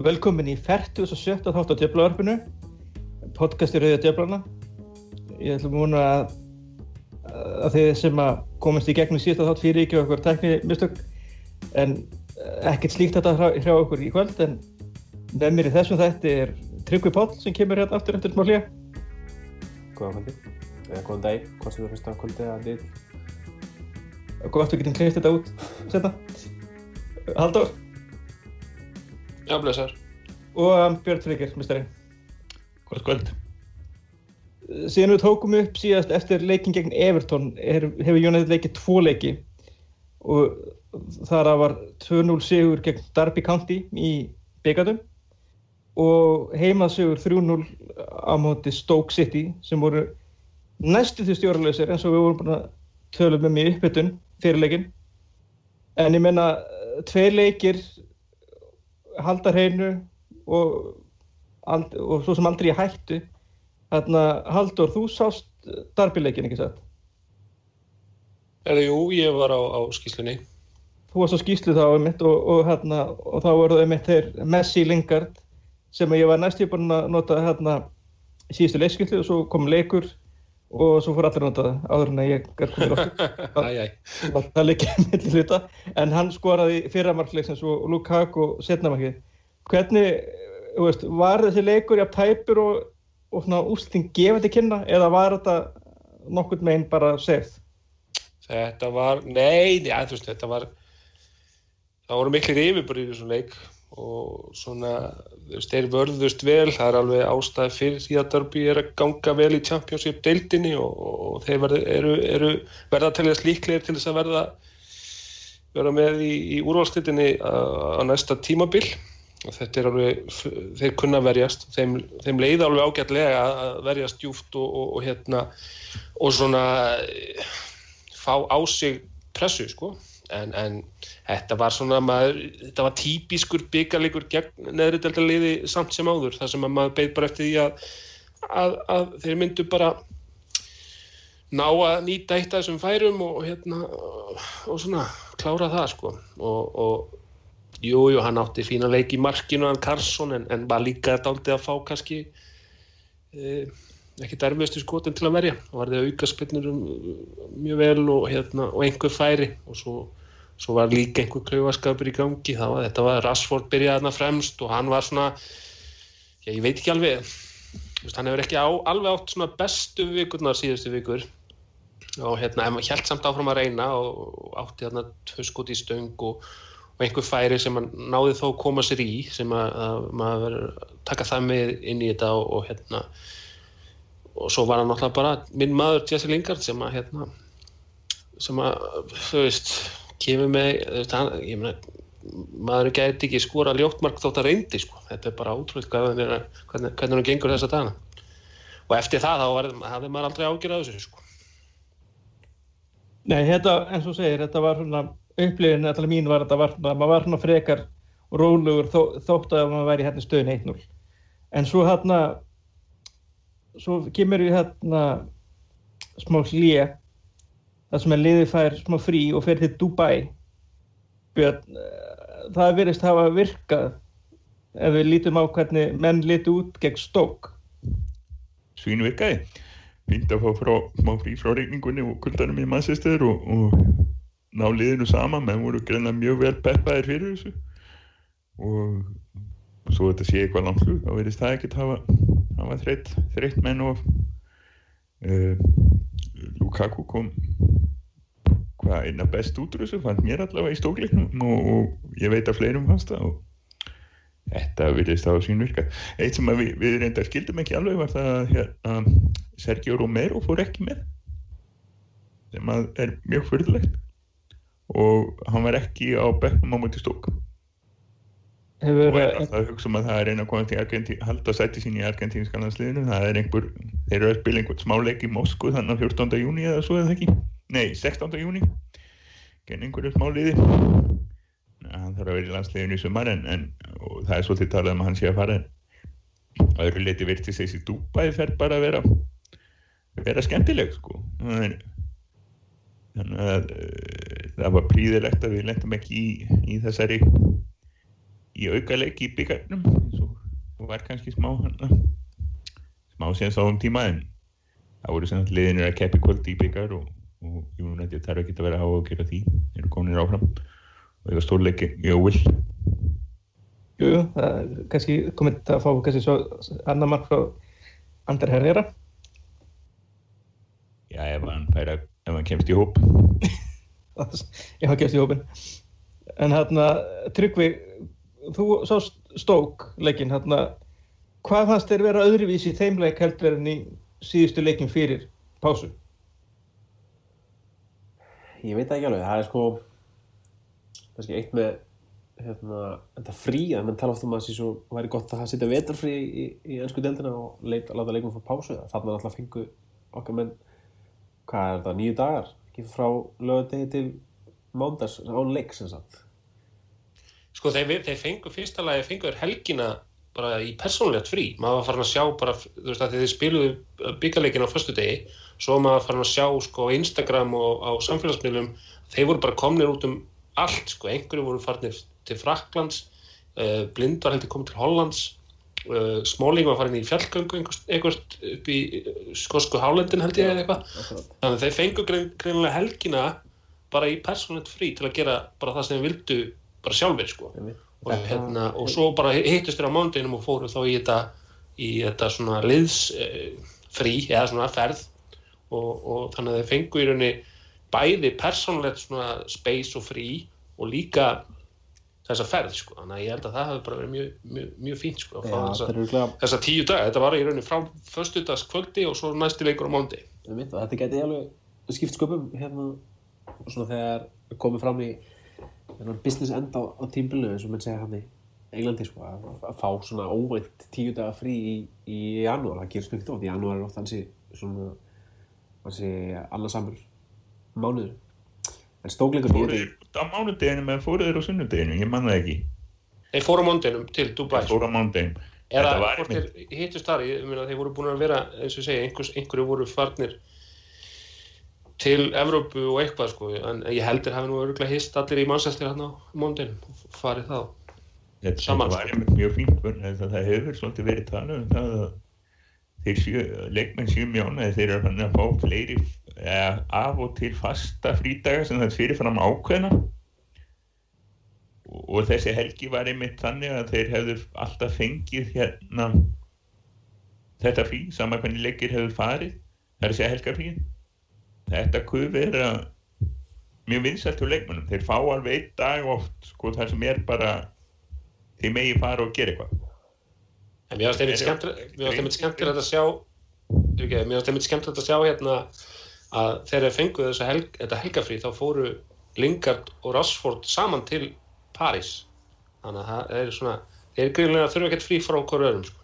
Velkomin í 47. þátt á Djöflavarpinu, podcasti Rauða Djöflana. Ég ætlum að vona að, að þið sem að komast í gegnum síðasta þátt fyrir ekki okkur tekni mistök en ekkert slíkt þetta hrjá okkur í kvöld en með mér í þessum þætti er Tryggvi Páll sem kemur hérna aftur eftir smá hlýja. Góðan kvöldi, eða góðan dag, hvað sem þú hlustar á kvöldi eða lið. Gott að við getum klipt þetta út setna. Haldur. Já, blessar. Og Björn Frigger, mistari. Hvort kvöld. Síðan við tókum upp síðast eftir leikin gegn Everton er, hefur Jónættið leikið tvo leiki og þar að var 2-0 sigur gegn Derby County í byggandum og heimað sigur 3-0 á móti Stoke City sem voru næstu því stjórnleysir eins og við vorum búin að tölum um í uppbytun fyrir leikin en ég menna tveir leikir halda hreinu og, og svo sem aldrei hættu Þannig að Haldur, þú sást darbileikin ekki? Eða jú, ég var á, á skýslunni. Þú varst á skýslu þá einmitt og, og, hérna, og þá voru það einmitt þeir Messi Lingard sem ég var næst ég búinn að nota hérna síðustu leikskýslu og svo kom leikur og svo fór allir nota það áður en að ég er komið áttu. Það leikið millir hluta en hann skoraði fyrramarkleiksins og Lukaku setnamarkið. Hvernig, veist, var þessi leikur jafn tæpur og og svona ústing gefið til kynna eða var þetta nokkur meginn bara segð? Þetta var, nei, þú veist, þetta var það voru miklir yfirbúrið í þessum leik og svona, þeir vörðust vel, það er alveg ástæði fyrir því að Derby er að ganga vel í Championship deildinni og, og þeir verð, eru, eru verða að telja slíklegir til þess að verða verða með í, í úrvalstildinni á, á næsta tímabil. Og þetta er alveg, þeir kunna verjast þeim, þeim leiði alveg ágætlega að verjast djúft og, og, og hérna og svona fá á sig pressu sko en, en þetta var svona maður, þetta var típiskur byggarleikur gegn neðri delta leiði samt sem áður þar sem maður beid bara eftir því að, að, að þeir myndu bara ná að nýta eitt af þessum færum og hérna og svona klára það sko. Og, og Jújú, jú, hann átti fína leik í markinu hann Karlsson en, en var líka daldið að fá kannski eh, ekki derfiðstu skotin til að verja. Og var það auka spinnur mjög vel og, hérna, og einhver færi og svo, svo var líka einhver klauaskapur í gangi það var, þetta var Rashford byrjaði þarna fremst og hann var svona já, ég veit ekki alveg. Vist, hann hefur ekki á, alveg átt svona bestu vikurnar síðustu vikur. Og hérna, held samt áfram að reyna og, átti þarna tvö skot í stöng og og einhver færi sem hann náði þó að koma sér í sem að, að maður taka það með inn í þetta og, og hérna og svo var hann náttúrulega bara minn maður Jesse Lingard sem að hérna sem að, þú veist kemur með, hann, ég meina maður gæti ekki skora ljóttmark þótt að reyndi sko, þetta er bara ótrúlega hvernig, hvernig, hann gengur þessa dana og eftir það þá hafði maður aldrei ágjörðað þessu sko. Nei, þetta, eins og segir, þetta var svona upplifin allar mín var að var, maður var svona frekar og rólugur þó, þótt að maður væri hérna stöðin 1-0 en svo hérna svo kemur við hérna smá hlýja það sem er liðið fær smá frí og fer til Dubai. Björn, það verist hafa virkað ef við lítum á hvernig menn líti út gegn stók Svín virkaði. Fínt að fá frá, smá frí frá regningunni og kuldanum í mannsestur og, og ná liðinu saman, menn voru greinlega mjög vel peppaðir fyrir þessu. Og svo þetta sé eitthvað langt þá verðist það ekkert hafa, hafa þreitt, þreitt menn og uh, Lukaku kom hvað einna best út úr þessu, fannst mér allavega í stókleiknum og, og ég veit að fleirum fannst það og þetta verðist það á sín virka. Eitt sem við, við reyndar skildum ekki alveg var það að hérna, Sergio Romero fór ekki með sem að er mjög fyrirlegt og hann var ekki á bekknum á múti stók Hefur, og er það hugsa um að það er eina komast í Argentín, halda sæti sín í argentínska landsliðinu, það er einhver þeir eru að spila einhvern smáleik í Moskú þannig að 14. júni eða svo eða ekki nei, 16. júni genn einhverju smáliði hann þarf að vera í landsliðinu í sumar en, en það er svolítið talað um að hann sé að fara að öðru leiti virtist þessi dúpaði fer bara að vera vera skemmtileg sko þannig að uh, það var príðilegt að við lendum ekki í, í þessari í auka leiki í byggarnum og var kannski smá hana, smá síðan þá um tíma en það voru sem liðinir að keppi kvöldi í byggar og, og United þarf ekki að vera á að gera því þeir eru kominir áfram og það er stórleiki í óvill Jú, jú, það er kannski komið að fá kannski svo annar mark frá Ander Herrera. já ef hann, færa, ef hann kemst í hóp Ég hafa gefst í hópin. En hérna, Tryggvi, þú sást stók leikinn, hérna, hvað fannst þér vera öðruvísi í þeim leik heldur en í síðustu leikin fyrir pásu? Ég veit það ekki alveg, það er sko kannski eitt með hérna, þetta frí, að mann tala ofta um að það svo væri gott að það setja vetarfrí í, í ennsku deildina og leit, láta leikum fá pásu. Þannig að alltaf fengu okkar menn hvað er það, nýju dagar ekki frá lögadegi til mándags án leik sem sagt. Sko þeir, þeir fengu fyrsta lagi þeir helgina bara í persónulegt frí. Maður var farin að sjá bara, þú veist að þeir spiluðu byggarleikin á förstu degi svo var maður farin að sjá sko á Instagram og á samfélagsmiðlum þeir voru bara komnir út um allt sko, einhverju voru farinir til Fraklands uh, Blind var heldur komið til Hollands uh, Smáling var farin í fjallgöngu einhvert upp í uh, skosku hálendin held ég eða eitthvað. Þannig að þeir fengu grein, greinilega helgina bara í persónulegt frí til að gera bara það sem þeir vildu bara sjálfur sko. Einmitt. Og, Þetta- hérna, og svo bara hittust þér á mándeginum og fóru þá í þetta, í þetta svona liðs eh, frí eða svona ferð. Og, og þannig að þeir fengu í rauninni bæði persónlegt svona space og frí og líka þessa ferð sko. þannig að ég held að það hefði bara verið mjög, mjög, mjög fínt sko, Já, þessa, þessa tíu dag þetta var í rauninni frá föstudags kvöldi og svo næsti leikur á og þetta geti alveg skipt sköpum hérna svona þegar komið fram í hérna, business end á, á tímbilinu eins og menn segja hann í Englandi sko, að, að fá svona óvænt tíu daga frí í, í janúar, það gerist mjög oft, janúar er oft hansi svona hansi annarsamur mánuður. En veit þeir á mánudeginu með fóruð þeir á sunnudeginu, ég man það ekki. Þeir fóru á mándinum til Dubai þeir fóru á mánudeginu eða Þetta var hvort einmitt- þeir hittust þar? Ég meina þeir voru búin að vera eins og einhvers, einhverju voru farnir til Evrópu og eitthvað sko. En ég heldur hafi nú örgulega hist allir í mannsæstir hérna á mándin og farið þá. Þetta Saman, var sko. mjög fínt að það hefur svolítið verið talað um það að þeir séu, leikmenn séu mjónaði þeir eru hann að fá fleiri eða, af og til fasta frídaga sem það fyrir fram ákveðna. Og, og þessi helgi var einmitt þannig að þeir hefur alltaf fengið hérna þetta frí, sama hvernig leikir hefur farið það er að segja helgafríð þetta kuð vera mjög vinsælt hjá leikmennum þeir fá alveg einn dag oft sko það sem er bara þeir megi fara og gera eitthvað. En mér finnst einmitt skemmtilegt að sjá mér finnst einmitt skemmtilegt að sjá hérna að þegar þeir fengu þessu helg, þetta helgafrí þá fóru Lingard og Rashford saman til París. Þannig að það er svona þeir greinlega þurfa ekkert frí frá okkur öðrum sko.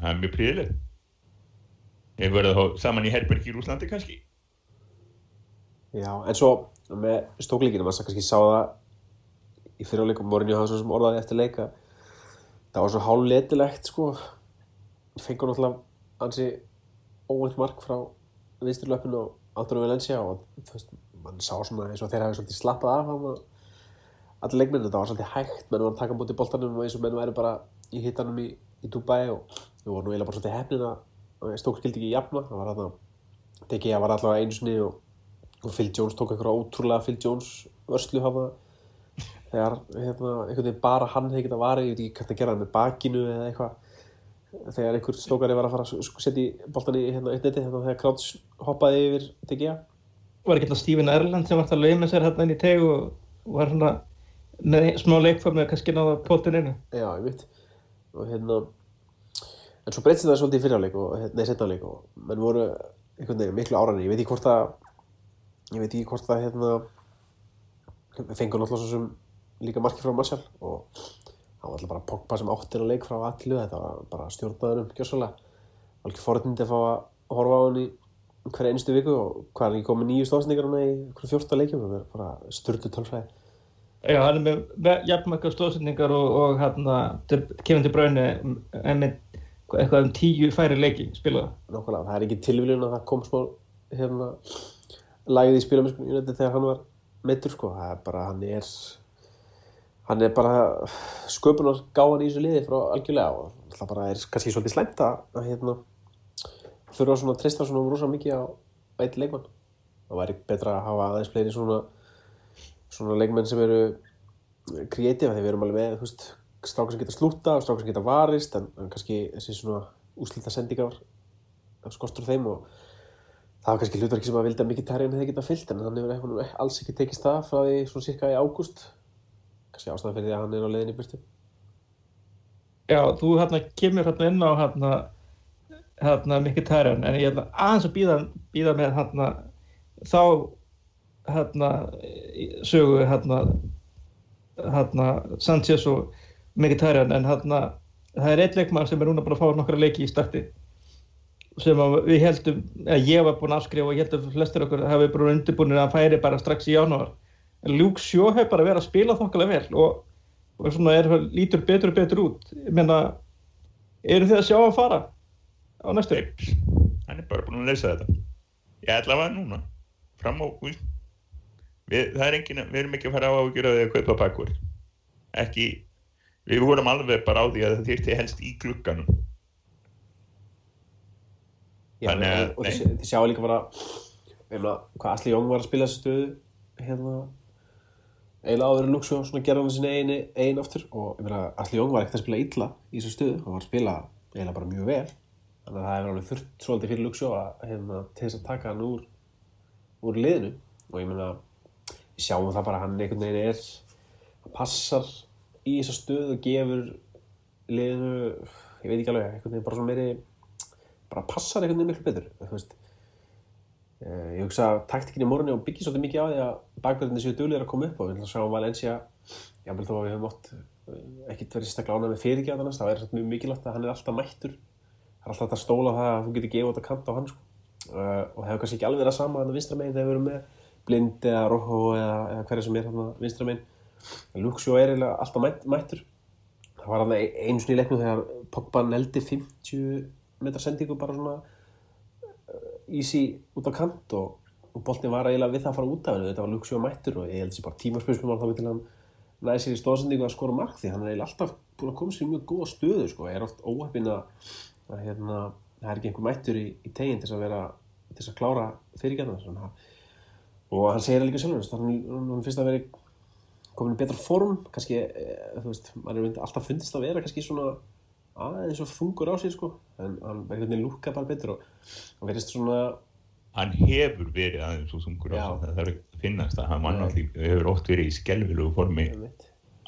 það er mjög príðilegt þeir verða þá saman í Herberg í Rúslandi kannski. Já, en svo með stókleikinu, maður kannski sá það í fyrirleikum morinu hafa svo sem orðaði eftir leika. Það var svo hálfletilegt sko. Fengur náttúrulega ansi óvænt mark frá vinsturlöpun og Antonio Valencia og veist, mann sá svona eins og þeir hafi svolítið slappað af hann allir leikmennu, þetta var svolítið hægt. Menn var að taka mútið boltanum og eins og menn væri bara í hittanum í, í Dubai og við vorum nú eiginlega bara svolítið hefnin að stók skildi ekki jafna, það var tekið að var allavega einu sinni og og Phil Jones tók einhverja ótrúlega Phil Jones vörslu hafa þegar hérna, einhvern veginn bara hann hefði getað varið, ég veit ekki hvað það gera með bakinu eða eitthvað. Þegar einhver stókari var að fara að setja í boltan í hérna eitt neti hérna, þegar Krauts hoppaði yfir TGA Var ekki alltaf Stephen Erland sem var að lauða með sér hérna inn í teg og var svona með smá leikform með kannski náða pótinn já, ég veit. Og hérna en svo breytist það svolítið í fyrirleik og nei, setnafleik og menn voru einhvern veginn miklu áræðni, ég veit ekki hvort það ég veit ekki hvort það hérna við fengum náttúrulega svo sem líka marki frá Marshall og það var alltaf bara Pogba sem áttir að leik frá allu þetta var bara stjórnaður um gjössalega var ekki forðindi að fá að horfa á hann í hverja einstu viku og hvað er ekki komið nýju stofsningar hann í hverju fjórta leikjum? Það er bara styrtu tölfræði. Já, hann er með jafnmarga stóðsendingar og, og hérna kemur til braunni en með eitthvað um tíu færi leiki spilaða. nákvæmlega, það er ekki tilvílun að það kom smá hérna lagið í spilamennskunni United þegar hann var meittur sko, það er bara, hann er hann er bara sköpunar gáðan í þessu liði frá algjörlega og það bara er kannski svolítið slæmt að, hérna, þurfa svona að treysta svona rosa mikið á eitt leikmann það væri betra að hafa aðeins fleiri svona svona leikmenn sem eru kreatífa þegar við erum alveg þú veist, strákar sem geta slúta og strákar sem geta varist en, en kannski þessi svona úslita sendingar skortur þeim og það var kannski hlutverki sem að vildi að mikið tærjan hefði getað fyllt en hann hefur eitthvað alls ekki tekist það frá því svona cirka í ágúst. Kannski ástæðan fyrir því að hann er á leiðinni í burtu. Já, þú hérna kemur hérna inn á hérna, hérna mikið tæran en ég ætla aðeins að býða, býða með hérna þá hérna sögu hérna hérna Sanchez og mikið tæran en hérna það er eitt leikmann sem er núna bara að fá nokkra leiki í starti sem við heldum, að ég var búinn að afskrifa og ég held að flestir okkur hafi bara undirbúinir að hann færi bara strax í janúar. En Luke Shaw hefur bara verið að spila þokkalega vel og, og svona er, lítur betur og betur út. Ég meina, eru þið að sjá að fara á næstu? Hann er bara búinn að leysa þetta. Ég ætla að vera núna fram á við, það er engin, við erum ekki að fara á að gera því að kaupa bakkur ekki, við vorum alveg bara á því að það þýrti helst í glugganum. Já, Þannig að- og þið sjáu líka bara einna, hvað Asli Jón var að spila þessu stöðu hérna eiginlega áður en Luxo svona gerði hann sinni einu ein aftur. Og ég meina Asli Jón var ekkert að spila illa í þessu stöðu, hann var að spila eiginlega bara mjög vel. Þannig að það hefur alveg þurft svolítið fyrir Luxo að hérna, til þess að taka hann úr úr liðinu. Og ég meina sjáum það bara hann einhvern veginn er hann passar í þessa stöðu og gefur liðinu ég veit ekki alveg, veginn bara svona meiri bara passar veginn miklu betur. Eh, ég hugsa að taktikinni morgunni og byggja svolítið mikið á því að bakverðinni séu duglegir að koma upp og við ætlum að sjá um Valencia jáfnvel þó að við höfum oft eh, ekkert verið staklega ánað með fyrirgjáðanast þá er þetta mjög mikilvægt að hann er alltaf mættur. Það er alltaf þetta stóla það að þú getur gefið að kanta á hann sko. uh, og hefur kannski ekki alveg verið að sama hann að vinstra meginn þegar við erum með blind eða rojo eða, eða hverja sem er hann að vinstra meginn Luxjó er eiginlega alltaf mætt, mættur. Það var hann einu í leiknum þegar Pogba neldi 50 metra sendingu bara svona easy út á kant og, og boltin var eiginlega við það að fara út af hennu þetta var Luxjó mættur og ég held þessi bara tímaspörsmum þá til hann næði sér í stóðsendingu að skora mark því hann er eiginlega alltaf búin að koma sér í mjög góða stöðu sko, er oft óheppin að, að hérna, það er ekki einhver mættur í, í teginn til að vera til að klára fyrirgerðan og hann segir það líka sjálfur hann, hann finnst að vera komin í betra form kannski, e, þú veist, maður er alltaf fundist að vera kannski svona aðeins og þungur á sig sko. En hann er einhvern veginn lúka bara betur og hann verðist svona hann hefur verið aðeins og þungur á sig. það þarf ekki að finnast að hann var Nei. náttúrulega hefur oft verið í skelvilegu formi.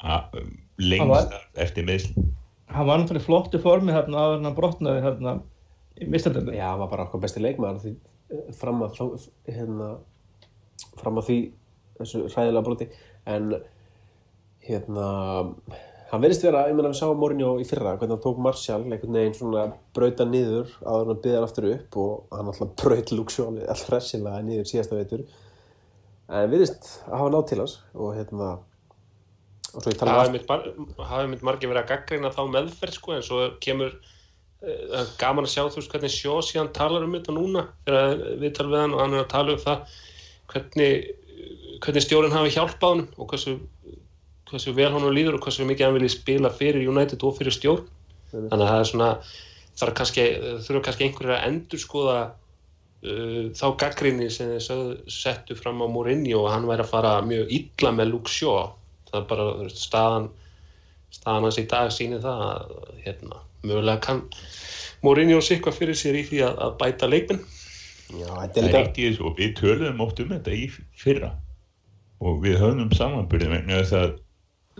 Að, um, lengst var- eftir meðsl hann var náttúrulega í flottu formi hérna en hann brotnaði hérna í mistandöndi Já, hann var bara okkar besti leikmaður því, eh, fram að hérna, fram að því þessu hræðilega broti. En hérna hann verðist vera, ég meina við sáum Mourinho í fyrra hvernig hann tók Martial einhvern veginn svona brauta niður áður en hann byggði hann aftur upp og hann alltaf braut Luxjó alltaf hressilega niður síðasta veitur en virðist að hafa nátt til hans og hérna og svo ég tala um mitt, mar hafi mitt margir verið að gaggreina þá meðferð sko, en svo kemur er gaman að sjá þú veist hvernig sjó síðan talar um þetta núna þegar við talum við hann og hann er að tala um það hvernig, hvernig stjórinn hafi hjálpað honum og hversu, hversu vel honum líður og hversu mikið hann vilji spila fyrir United og fyrir stjórn. Þannig að það er svona þarf kannski, þurfa kannski einhverjir að endur skoða uh, þá gaggrinni sem þeir sögðu, settu fram á Mourinho og hann væri að fara mjög illa með Luke Shaw. Það er bara staðan staðan hans í dag sýnir það að hérna, mögulega kann Mourinho sé eitthvað fyrir sér í því að, að bæta leikminn það og við töluðum oft um þetta í fyrra. Og við höfðum samanbyrðum vegna þess að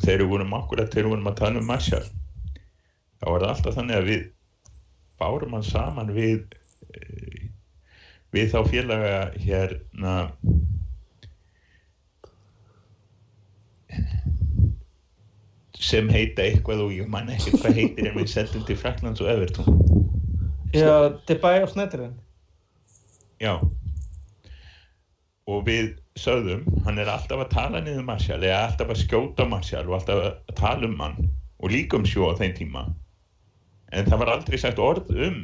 þegar við vorum akkurat þegar við vorum að tala um Marshall þá var það alltaf þannig að við bárum hann saman við við þá félaga hérna sem heita eitthvað og ég man ekki hvað heitir en við seldum til Fraklands og Everton. Já, Debay og Sneddrin Já. Og við sögðum hann er alltaf að tala niður Marshall eða alltaf að skjóta Marshall og alltaf að tala um hann og líka um sjó á þeim tíma. En það var aldrei sagt orð um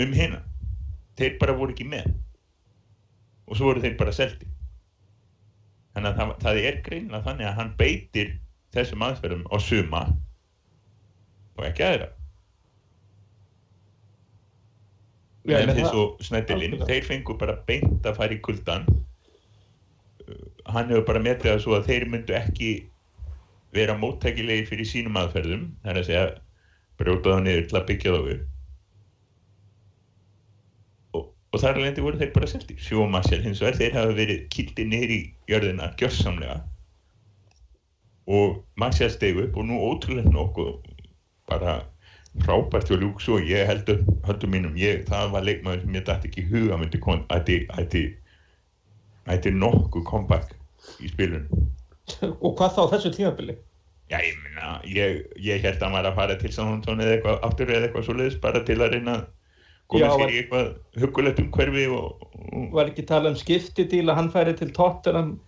um hérna þeir bara voru ekki með. Og svo voru þeir bara seldi þannig að það, það er greinlega þannig að hann beitir þessum aðferðum á suma og ekki aðra. En menn þess það- og snættilinn, þeir fengu bara beint að fara í kuldan hann hefur bara metið það svo að þeir myndu ekki vera móttækilegi fyrir sínum aðferðum það er að segja brjóta það niður til að byggja þá upp. Og, og þar alveg voru þeir bara seldi sjómassel hins vegar, þeir hafa verið kildi niður í jörðina gjörsamlega. Og Marcial stegu upp og nú ótrúlega nokkuð bara frábært hjá Ljúks og ég heldur, heldur mínum, ég, það var leikmaður sem ég dætti ekki huga myndi kon- ætti, ætti nokkuð comeback í spilun. Og hvað þá þessu tímabili? Já, ég minna, ég, ég held að var að fara til Southampton eða eitthvað aftur eða eitthvað svoleiðis bara til að reyna var- í eitthvað huggulegt umhverfi og, og var ekki talað um skiptidíl að hann færi til Tottenham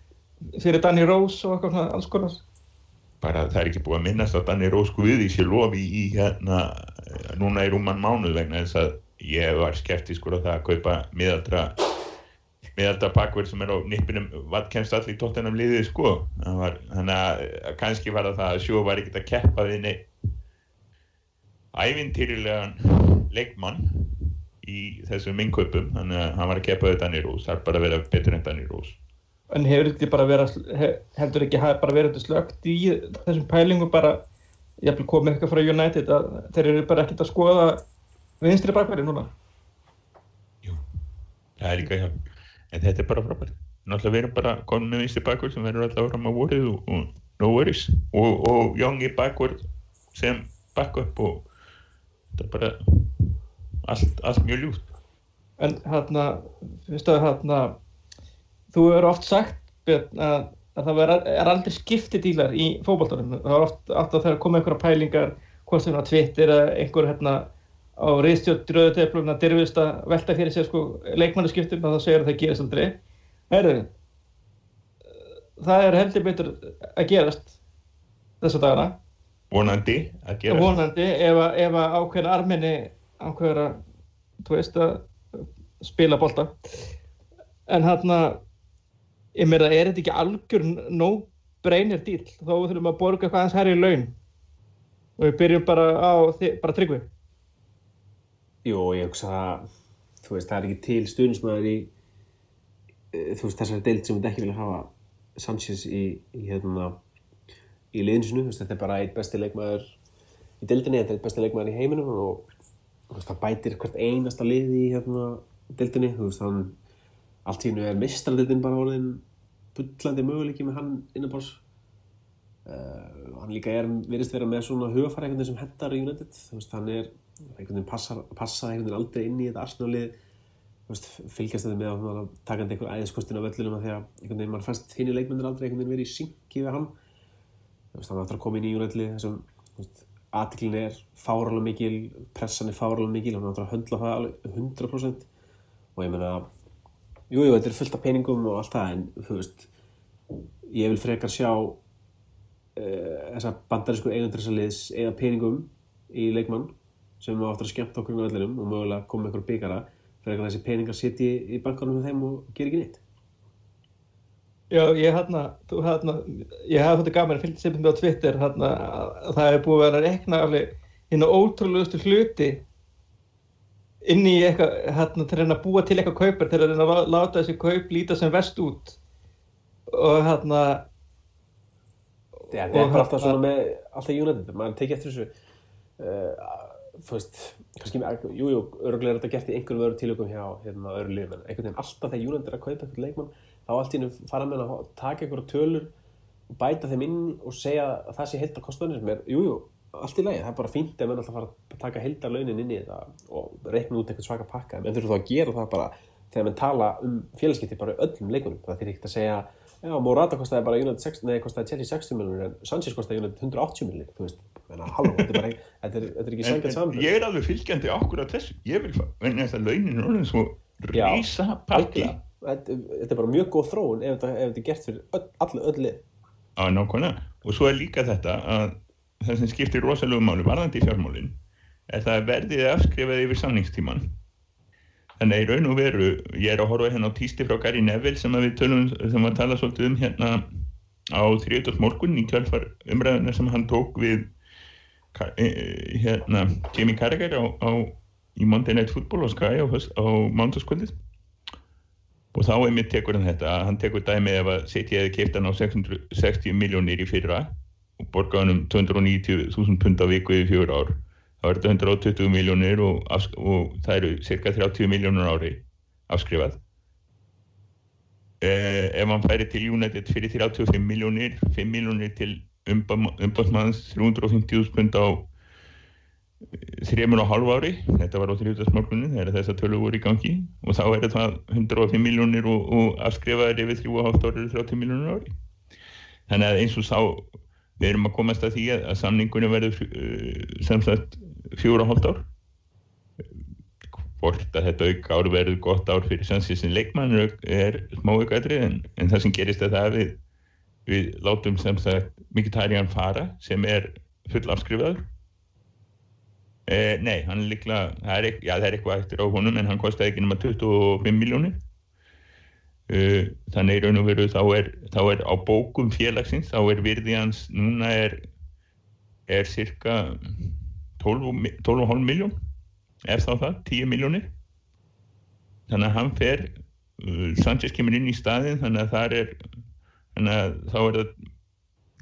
fyrir Danny Rose og eitthvað svona alls konar? Bara það er ekki búið að minnast að Danni Rós Guði sér lofi í hérna núna í rúman mánuð vegna þess að ég var skeptiskur á það að kaupa miðaldra miðaldra bakverð sem er á nippinum hvað kemst allir tóttunum liðið sko. Var, þannig að kannski var það að sjó var ekkert að keppa við ævintýrilegan leikmann í þessum innkaupum. Þannig að hann var að keppa við Danni Rós. Það er bara að vera betur en Danni Rós. En hefur ekki bara verið hef, heldur ekki bara verið slögt í þessum pælingum bara jafnvel komið eitthvað frá United að þeir eru bara ekkert að skoða vinstri bakverði núna? Jú, það er líka hjá en þetta er bara frábært. Náttúrulega við erum bara komin með vinstri bakvörð sem verður alltaf fram á vorið og, og no worries. Og, og í bakvörð sem backup og þetta er bara allt, allt mjög ljúft. En hérna, fyrst að hérna þú eru oft sagt að, að það vera, er aldrei skiptidílar í fótboltanum. Það er oft alltaf þegar koma einhverja pælingar hvort sem á Twitter eða einhver hérna á reyðstjótt rauðuteplum að dyrfist að velta fyrir sér sko leikmannaskiptum og það segir að það gerist aldrei. Heru, það er heldur betur að gerast þessa dagana. Vonandi að gera vonandi ef að, ef að ákveðin arminni ákveður að veist að spila bolta. En hérna ég meira er þetta ekki algjör no brainer díl þá þurfum að borga eitthvað aðeins herri í laun. Og við byrjum bara á bara tryggvi Jú, ég hugsa að þú veist, það er ekki til stuðnismæður í eh, þú veist, þessari deild sem við ekki vilja hafa Sanchez í, í hérna í liðinsinu, þú veist, þetta er bara eitt besti leikmaður í deildinni, þetta er eitt besti leikmaður í heiminum og þú veist, það bætir hvert einasta lið í hérna deildinni, þú veist, hann allt í hennu er mistraldildin bara orðin bullandi möguleiki með hann innanbárs uh, hann líka er, virðist vera með svona hugafæra veginn sem hendar í United. Þú veist, hann er einhvern veginn passaði einhvern veginn aldrei inn í þetta veist, fylgjast þetta með að hann var takandi einhver æðiskostin af völlunum að því að einhvern veginn mann fannst í leikmyndir aldrei einhvern veginn verið í synki við hann. Þú veist, hann aftur að koma inn í United-lið þessum, þú veist, aðtiklin er fáralega mikil, pressan er fáralega mikil hann aftur að höndla það alveg 100% og ég meina jú, jú, þetta er fullt af peningum og allt það en þú veist, ég vil frekar sjá uh, þessa bandarísku eigendurinsaliðs eða peningum í leikmann sem á aftur að skemmta okkur með öllinum og mögulega koma ykkur byggara fyrir að þessi peningar sitji í bankanum með þeim og gera ekki neitt. Já, ég hérna, hérna, ég hafði þetta gaman að fylgja sem á Twitter að það er búið að vera rekna hérna ótrúlegustu hluti inn í eitthvað, hérna, til að búa til eitthvað kaupar, til að reyna að láta þessi kaup líta sem vest út. Og hérna það er bara alltaf hérna- svona með alltaf United, maður tekið eftir þessu uh, þú veist kannski, með- jú, örgulega er þetta gert í einhverjum öðrum tilökum hjá hérna, öðru liðum en einhvern veginn alltaf þegar United er að kaupa einhvern leikmann þá allt í hennu fara með að taka einhverja tölur bæta þeim inn og segja að það sé að kosta sem er, jú, jú, allt í lagi, það er bara fínt ef menn alltaf fara að taka heildar launin inn í þetta og reikna út einhvern svaka pakka en þurfum þá að gera það bara þegar menn tala um félagskipti bara öllum leikunum það þýr ekkert að segja Já, Morata kostaði bara United 6, nei, kostaði Chelsea 60 miljonir en Sanchez kostaði United 180 miljonir, þú veist, menna, halló, þetta er bara, þetta er, þetta er ekki en saman. ég er alveg fylgjandi okkur á þessu ég vil þess að launin orðin svo rísa pakki. Þetta, þetta er bara mjög góð þróun ef þetta, ef þetta er gert fyrir öll, allir öll lið. á nákvæmlega og svo er líka þetta að það sem skiptir rosalegu máli varðandi í fjármálin er það að verðið er afskrifað yfir samningstíman þannig að í raun og veru ég er að horfa hérna á tísti frá Gary Neville sem að við tölum sem að tala svolítið um hérna á þriðdags morgun í kjálfar umræðuna sem hann tók við hérna, Jamie Carragher á, á, í Monday Night Football á Sky á, á mándaskvöldið og þá er mitt tekur hann þetta. Hann tekur dæmi ef að setja eða kipta hann á 660 miljónir í fyrra og borga hann um 290.000 pund á viku í fjögur ár. Þá er þetta 120 miljónir og, og það eru cirka 30 miljónur ári afskrifað. Eh, ef hann færi til United fyrir 35 miljónir 5 miljónir til umbásmanns 350.000 pund á eh, þrjumur og halv ári. Þetta var á þrjúðasmálkunni þegar þess að tölu voru í gangi. Og þá er það 105 miljónir og, og afskrifaður yfir 3,5 ári 30 miljónir ári. Þannig að eins og sá við erum að komast að því að, að samningunum verður uh, sem sagt fjóra hóllt ár. Hvort að þetta auk ár verður gott ár fyrir sannsísin leikmann er smá aukadri en, en það sem gerist er það við, við látum sem sagt Mkhitaryan fara sem er full afskrifaður eh, nei, hann líklega það það er eitthvað eftir á honum en hann kostiði ekki nema 25 miljónir uh, þannig í raun og veru þá er, þá er á bókum félagsins þá er virði hans núna er er cirka 12,5 miljón er þá það, 10 miljónir þannig að hann fer uh, Sanchez kemur inn í staðin þannig að það er þannig að þá er það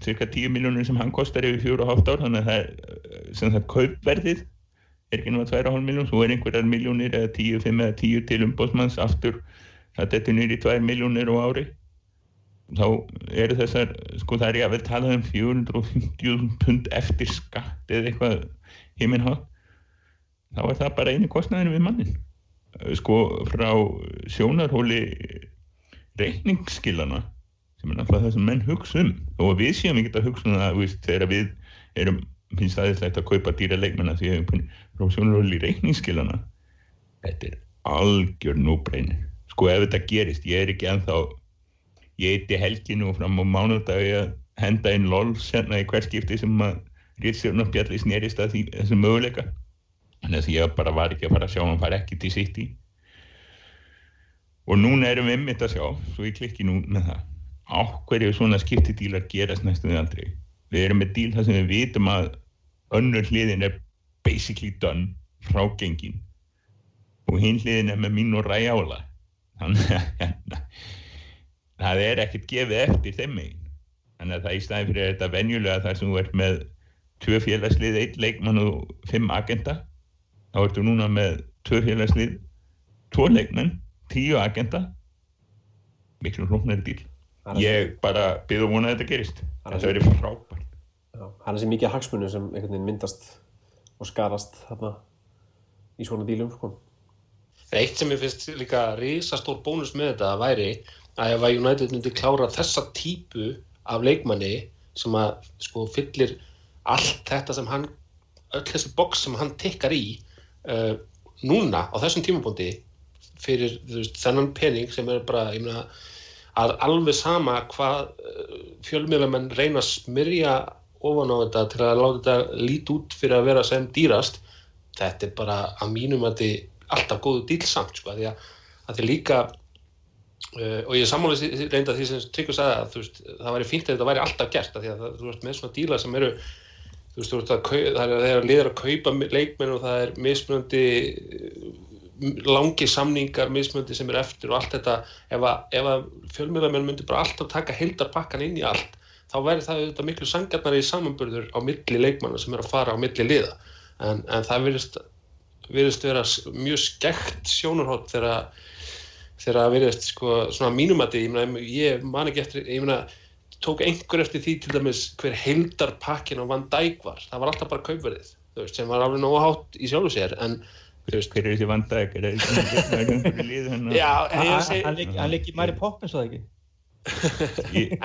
cirka 10 miljónir sem hann kostar yfir 4,5 ár þannig að það er sem það kaupverðið er ekki náttúrulega 2,5 miljón svo er einhverjar miljónir eða 10, 5 eða 10 til umbóðsmanns aftur. Það dettur nýri 2 miljónir á ári. Þá eru þessar sko það er ég að vel tala um 450 pund eftir skatt eða eitthvað heiminhátt þá er það bara eini kostnæðinu við mannin sko frá sjónarhóli reikningsskilana sem er náttúrulega það sem menn hugsa um. Og við séum ekki að hugsa um það þegar við erum finnst aðeinslegt að kaupa dýra leikmenna því að frá sjónarhóli reikningsskilana. Þetta er algjör núbreyn sko ef þetta gerist, ég er ekki enþá ég eitti helginu fram á mánudagi að henda inn lol senna í hverskipti sem að Ríðstjórnarspjalli snerist að því þessum möguleika. Þannig að ég bara var ekki að fara að sjá hann fara ekki til sitt í og núna erum við ymmit að sjá svo ég klikki nú með það áhverju svona skiptidílar gerast næstuði aldrei? Við erum með díl þar sem við vitum að önnur hliðin er basically done frá gengin og hinn hliðin er með mín og ræjála þannig að hérna, það er ekkert gefið eftir þeim megin. Þannig að það í staðin fyrir þetta venjulega þar sem þú ert með tvö félagslið, einn leikmann og fimm agenda þá ertu núna með tvö félagslið tvo leikmenn, tíu agenda miklu hróknari dýl ég bara að vona að þetta gerist þetta verður frábært Það er þessi mikið hagsmunni sem einhvern veginn myndast og skarast þarna í svona dílum sko. Eitt sem ég finnst líka risastór bónus með þetta væri að ef að United myndi klára þessa típu af leikmanni sem að sko fyllir allt þetta sem hann öll þessi boks sem hann tekkar í uh, núna á þessum tímabóndi fyrir veist, þennan pening sem er bara myna, að alveg sama hvað uh, fjölmiðlamenn reyna að smyrja ofan á þetta til að láta þetta lít út fyrir að vera sem dýrast þetta er bara að mínum að þetta er alltaf góðu dílsamt sko, því að þetta er líka uh, og ég sammáli reynda því sem Tryggur sagði að veist, það væri fínt að þetta væri alltaf gert því að það, þú veist með svona díla sem eru þú veist, það, það er liður að kaupa leikmenn og það er mismunandi langi samningar mismunandi sem er eftir og allt þetta ef að, að fjölmiðlamenn myndir bara alltaf taka hildarpakkan inn í allt þá væri það auðvitað miklu sangarnar í samanburður á milli leikmanna sem er að fara á milli liða. En, en það virðist, virðist vera mjög skekt sjónurhótt þegar þegar virðist sko svona mínumati, ég, ég man ekki eftir ég meina tók einhver eftir því til dæmis hver heildarpakkin á Van Dijk var. Það var alltaf bara kaupverðið veist, sem var alveg nógu hátt í sjálfu sér en hver er þessi Van Dijk er það einhverju lið hann leikir Mari Poppins og það ekki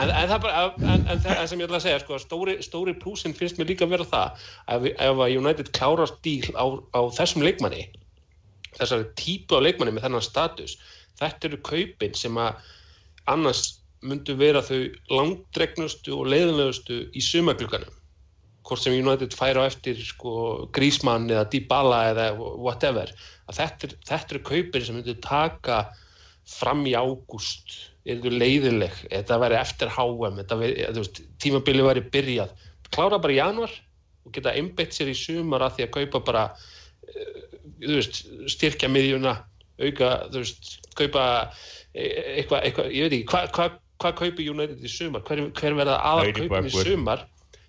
en, en það bara en, en það sem ég ætla að segja sko, stóri, stóri plúsin finnst mér líka að vera það ef, ef að United klárast díl á, á þessum leikmanni þessari típu á leikmanni með þennan status þetta eru kaupin sem að annars myndu vera þau langdregnustu og leiðinlegustu í sumaglugganum hvort sem United færa á eftir sko, Grísmann eða Dybala eða whatever að þetta, þetta eru kaupir sem myndu taka fram í ágúst er þú leiðileg, þetta væri eftir HM, þetta tímabili væri byrjað, klára bara í januar og geta einbeitt sér í sumar að því að kaupa bara, eh, veist, styrkja miðjuna, auka, þú veist, kaupa eh, eitthvað, eitthvað, ég veit ekki, hvað hva, hva kaupi United í sumar, hver, hver verða aðal kaupin í sumar,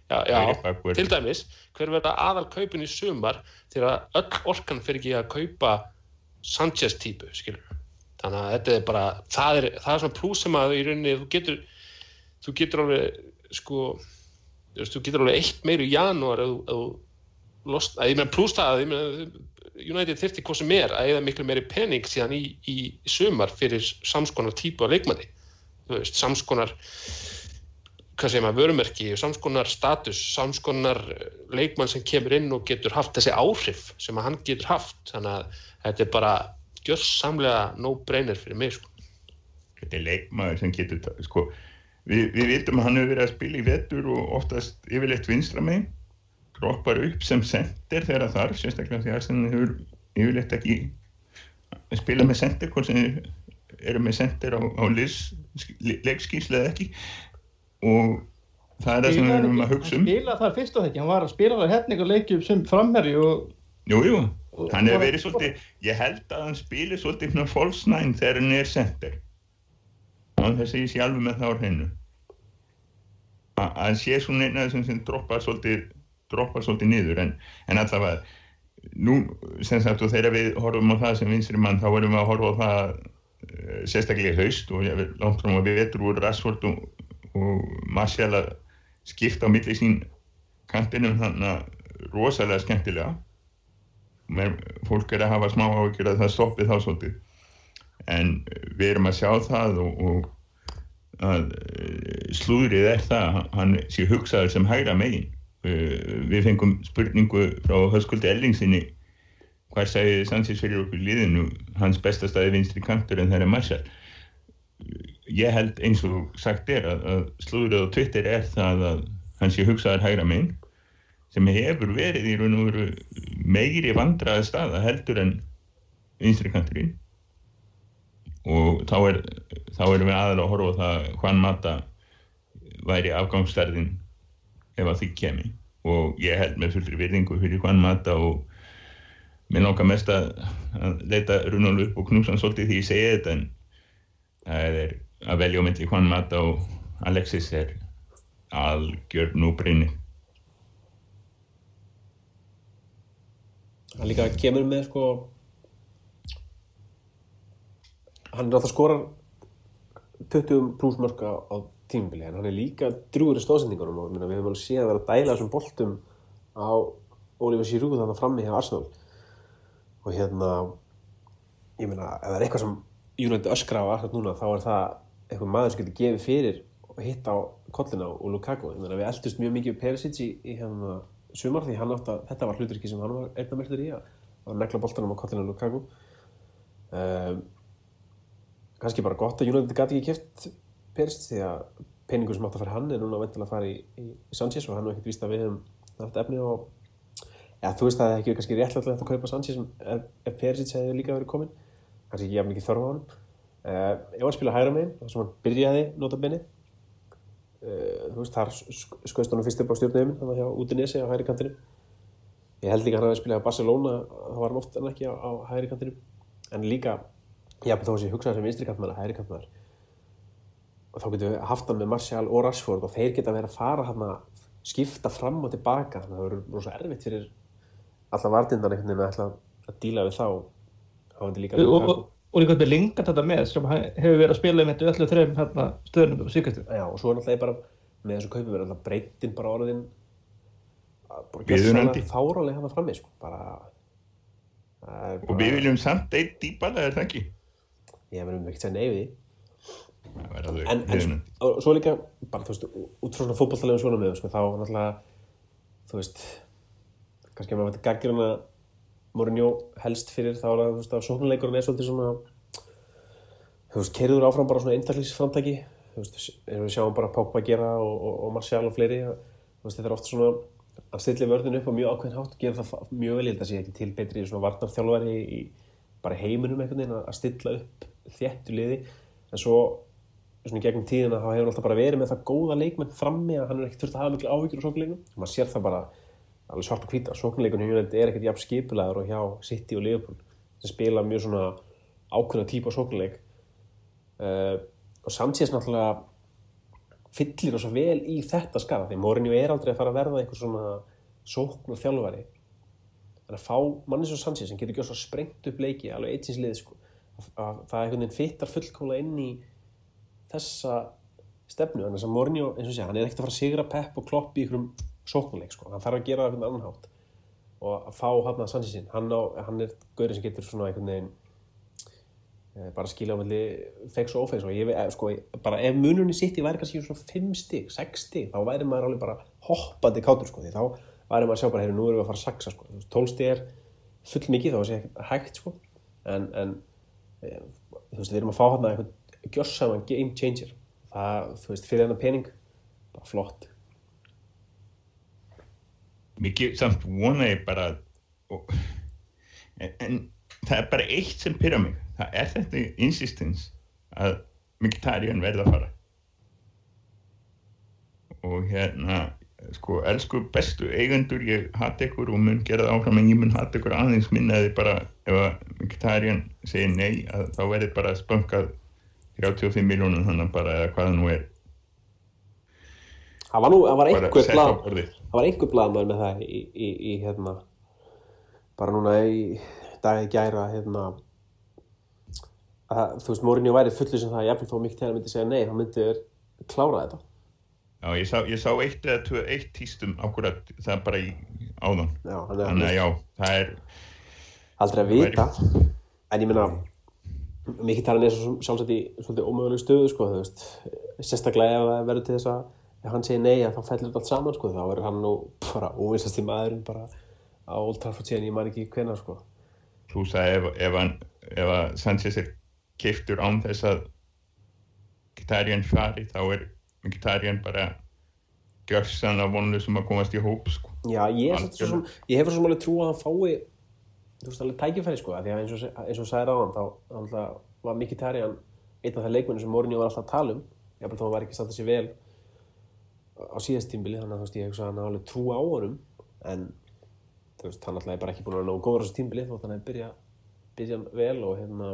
já, já, til dæmis, hver verða aðal kaupin í sumar þegar öll orkan fyrir ekki að kaupa Sanchez típu, skilur þannig að þetta er bara, það er, það er svona plús sem að í rauninni þú getur þú getur alveg sko þú þú getur alveg eitt meir í janúar þú- þú að ég meina plús það að United þyrfti hvað sem er að eða miklu meiri pening síðan í, í, sumar fyrir samskonar típu af leikmanni. Þú veist, samskonar hvað segir maður, vörumerki, samskonar status, samskonar eh, leikmann sem kemur inn og getur haft þessi áhrif sem hann getur haft þannig að þetta er bara gjörsamlega no-brainer fyrir mig sko. þetta er leikmaður sem getur sko, við, við vitum að hann hefur verið að spila í vetur og oftast yfirleitt vinstra megin droppar upp sem sender þegar þarf, sérstaklega því að hann hefur yfirleitt ekki spila með sender hvort sem eru með sender á, á eða ekki og það er það sem við erum að hugsa um Hann spilaði þar fyrst og ekki, hann var að spila þar hérna ykkur leikjum sem framherri og Jú, jú, Og- hann hefur verið svolítið, ég held að hann spilir svolítið svona nine þegar hann er center. Og að ég sé alveg með það á hreinu. Að að hann sé svona eina sem, sem droppar svolítið, droppar svolítið niður, en, en allavega, nú, sem sagt, og þegar við horfum á það sem vinstri mann, þá erum við að horfa á það uh, sérstaklega í haust og ég vil langt fram að við vetur úr Rashford og, og Martial að skipta á milli sín kantinum þannig að rosalega skemmtilega. Mer, fólk er að hafa smá áhyggjur að það stoppi þá svolítið. En eh, við erum að sjá það og, og að eh, slúðrið er það að hann sé hugsaður sem hægra megin. Við fengum spurningu frá höskuldi Ellingsinni hvað sagði Sanchez fyrir okkur í liðinu? Hans besta staði vinstri kantur en það er Marshall ég held eins og sagt er að, að slúðrið á Twitter er það að hann sé hugsaður hægra megin sem hefur verið í raun og veru meiri vandraði staða heldur en vinstri kanturinn. Og þá, er, þá erum við aðalega að horfa á það hvaðan mata væri afgangsstærðin ef að því kemi. Og ég held með fullri virðingu fyrir hvaðan mata og mér langar mest að, að leita Runál upp og knúsa hann svolítið því ég segi þetta en það er að velja á myndi hvaðan mata og Alexis er algjör nú brinni hann líka kemur með sko hann er alltaf skorar 20 pluss mörg á, tímubili en hann er líka drúgur í stóðsendingunum og við höfum alveg séð að vera að dæla þessum boltum á Oliver Giroud þannig frammi hjá Arsenal. Og hérna ég meina, ef það er eitthvað sem United öskra á akkurat núna þá er það eitthvað maður sem getur gefið fyrir og hitta á kollina og Lukaku. Ég meina, við eldust mjög mikið Perisic í, í hérna sumar því hann átt að þetta var hluturki sem hann var einna mestur í að, að negla boltanum á kollina Lukaku. Um, kannski bara gott að United gæti ekki kæft Perisic því að peningur sem átt að fara hann er núna veintilega að fara í, í, Sanchez og hann er ekkert víst að við höfum haft efni á Já, þú veist að það hefði ekki verið kannski réttlægt að kaupa Sanchez ef, ef Perisic hefði líka verið komin kannski ekki jafn mikið þörf á hann uh, ef hann spila hægra megin þar sem hann byrjaði nota benni uh, þú veist, þar sk- skaust hann fyrst upp á stjórnum þannig að hjá Udinese á hægri kantinu ég held líka að hann hefði spilað á Barcelona það var hann oft en ekki á, á hægri kantinu en líka, jafn þó að ég hugsaði sem vinstri kantmaður, hægri kantmaður og þá getum við haft hann með Martial og Rashford og þeir geta verið að fara hann að skipta fram og tilbaka þannig að það verður rosa erfitt fyrir alla vartindan einhvern veginn að að díla við þá líka og, og, og líka með Lingard þetta með sem hefur verið að spila með öllu þreim hérna, stöðunum og síkastu Já, og svo er náttúrulega bara með þessu kaupum er náttúrulega breytin bara orðin að bara fárálega hann frammi sko. bara, það er og við viljum samt eitt dýpala er það ekki? Ég verðum ekki að segja alveg en, en og svo líka bara þú veist, út frá svona fótballtalegum svona með sko, þá náttúrulega þú veist kannski að maður veit að Mourinho helst fyrir þá að sóknuleikurinn er svolítið svona þú veist, keiriður áfram bara svona eintaklísframtæki þú veist, og við sjáum bara Pogba gera og, og, og Martial og fleiri þú veist, þetta er oft svona að stilla vörðinu upp á mjög ákveðin hátt og gera það mjög vel, ég held að sé ekki til betri svona varnarþjálfari í, bara heiminum einhvern veginn að stilla upp þéttu liði. En svo svona gegnum tíðina þá hefur alltaf bara verið með það góða leikmenn frammi að hann er ekkert þurft að hafa miklu áhyggjur á sóknarleiknum maður sér það bara alveg svart og hvíta. Sóknarleikun hjá United er ekkert jafn skipulegar og hjá City og Liverpool sem spila mjög svona ákveðna típa sóknarleik. Uh, og Sanchez náttúrulega fyllir það svo vel í þetta skara því Mourinho er aldrei að fara að verða eitthvað svona sókn og þjálfari en að fá manni svo Sanchez sem getur ekki svo sprengt upp leiki alveg lið sko, að, að það einhvern veginn fittar fullkomlega inn í þessa stefnu. Þannig að Mourinho, eins og sé, hann er ekkert að fara að sigra Pep og Klopp í einhverjum sóknuleik sko. hann þarf að gera það einhvern annan hátt. Og að fá hann að Sanchezin hann, á, hann er gaurið sem getur svona einhvern veginn eh, bara skilja á melli feiks og ófeiks og ég veit, sko, bara ef mununni sitt í væri kannski svona 5 stig, 6 stig þá væri maður alveg bara hoppandi kátur sko, því þá væri maður að sjá bara, heyru, nú erum við að fara að saksa sko, 12 stig er full mikið þá að segja hægt sko. En, en e, þú veist, við erum að fá hann að einhvern gjörsaman game changer. Það, þú veist, fyrir þennan pening bara flott mikið samt vona ég bara og, en, en það er bara eitt sem pyrra mig. Það er þetta insistence að Mkhitaryan verða að fara. Og hérna sko, elsku bestu eigendur ég hatt ykkur og mun gera það áfram en ég mun hatt ykkur aðeins minnaði bara ef að Mkhitaryan segir nei að þá verður bara spöngað 35 miljónum þannig bara eða hvað það nú er. Það var nú, það var bara einhver það var einhver blaðmaður með það í, í, í hérna bara núna í dagið gæra hérna að þú veist, Mourinho væri fullur sem það að jafnvel þó mikið að myndi segja nei, þá myndi þér klára þetta. Já, ég sá, ég sá eitt eða tvö, eitt tístum akkurat það bara í áðan. Já, er þannig að já, það er aldrei að vita. en ég meina mikið talan er svo sjálfsagt í svolítið ómögulegu stöðu sko, sérstaklega ef það verður til þess að ef hann segir nei að þá fellur þetta allt saman sko, þá er hann nú bara óvinsast í maðurinn bara á Old Trafford síðan ég man ekki hvenær sko. Þú sagði ef, ef, hann, ef að Sanchez er keiftur án þess að Gitarjan fari þá er Gitarjan bara gjörsan af vonlu sem að komast í hóp sko. Já, ég, svo ég hefur svo sem alveg trú að hann fái þú veist alveg tækifæri sko. Því að eins og, eins og sagði ráðan þá þá var Miki Tarjan einn af það leikmennu sem Mourinho var alltaf að tala um. Jafnvel þó hann var ekki satt að sér vel á síðast tímbili þannig að þú veist ég hef svo að hann hafa alveg trú á honum en þú veist hann alltaf er bara ekki búin að vera nógu góður á þessu tímbili þótt hann er byrja, byrja vel og hérna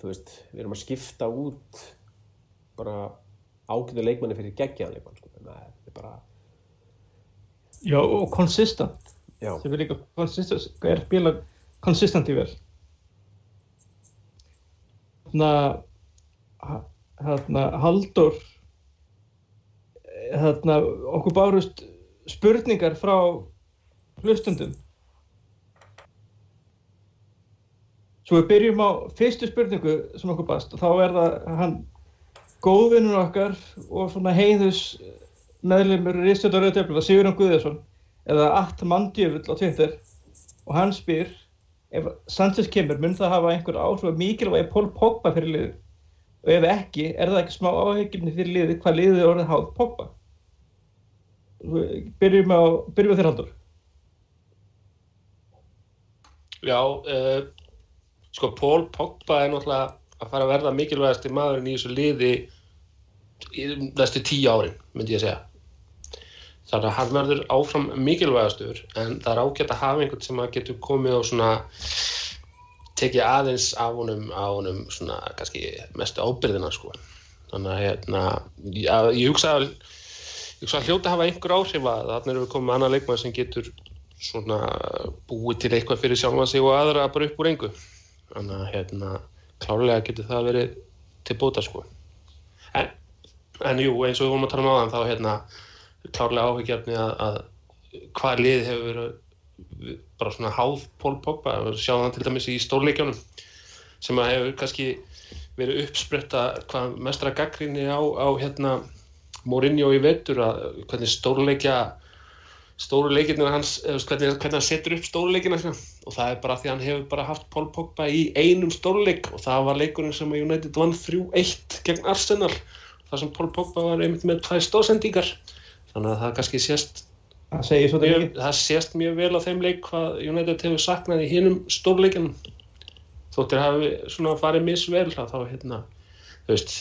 þú veist við erum að skipta út bara ágætu leikmanni fyrir geggjaðan leikmann sko. Þannig að þetta er bara Já, og consistent já, sem er líka consistent, er spila consistenti vel hérna hérna Haldur hérna okkur bárust spurningar frá hlustundum svo við byrjum á fyrstu spurningu sem okkur bast og þá er það hann góðvinnur okkar og svona heiðus meðlumur Ríðstjórnar Rauðdöfla, Sigurðan Guðjarsson eða Att Mandjöfull á Twitter og hann spyr ef Sanchez kemur, mun það hafa einhver áhrif að mikilvægi Pól Pogba fyrir liðið? Og ef ekki, er það ekki smá áhyggjumni fyrir liðið hvað er orðið háð Pogba byrjum á byrjum á þér haldur Já, uh, sko Pól Pogba er náttúrulega að fara að verða mikilvægasti maðurinn í þessu liði í næstu tíu árin, myndi ég að segja. Þannig að hann verður áfram mikilvægastur en það er ágætt að hafa einhvern sem að getur komið og svona tekið aðeins af honum á honum svona kannski mestu ábyrðina sko. Þannig að hérna, já, ég hugsa að ég hugsa að hljóta hafa einhver áhrif að þannig erum við komið með annan leikmann sem getur svona búið til eitthvað fyrir sjálfa sig og aðra bara upp úr engu. Þannig að hérna klárlega getur það verið til bóta sko. En, en jú, eins og við vorum að tala um áðan þá hérna klárlega áhyggjafni að, að hvað lið hefur verið bara svona háð Pól Pogba. Sjáðum það til dæmis í stórleikjónum sem að hefur kannski verið uppspretta hvað mestra gaggrinni á, á hérna Mourinho í vetur að hvernig stórleikja stóru leikirnir hans, veist, hvernig, hvernig hann setur upp stóru leikina sína. Og það er bara því að hann hefur bara haft Pól Pogba í einum stórleik og það var leikurinn sem United vann 3-1 gegn Arsenal þar sem Pól Pogba var einmitt með tvær stóðsendíkar þannig að það kannski sést það mjög, það sést mjög vel á þeim leik hvað United hefur saknað í hinum stórleikinum þóttir hafi svona farið misvel þá hérna, þú veist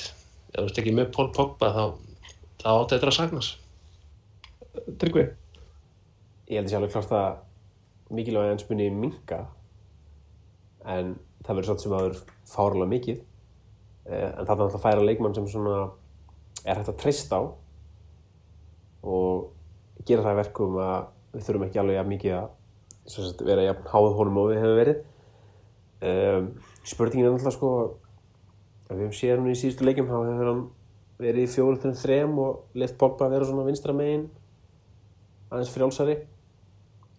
þú ert ekki með Paul Pogba þá, þá átti þetta að sagnas Tryggvi? Ég held að sé alveg klart að mikilvæg hans muni minka en það verður svolítið sem að verður fárlega mikið. Eh, en það er alltaf að færa leikmann sem svona er hægt að treysta á og gera það verkum að við þurfum ekki alveg jafn mikið að vera jafn háð honum og við hefum verið. Um, spurningin er alltaf sko að við hefum séð hann í síðustu leikjum þá hefur hann verið í fjóru þrjum þrem og left Pogba að vera svona vinstra megin aðeins frjálsari.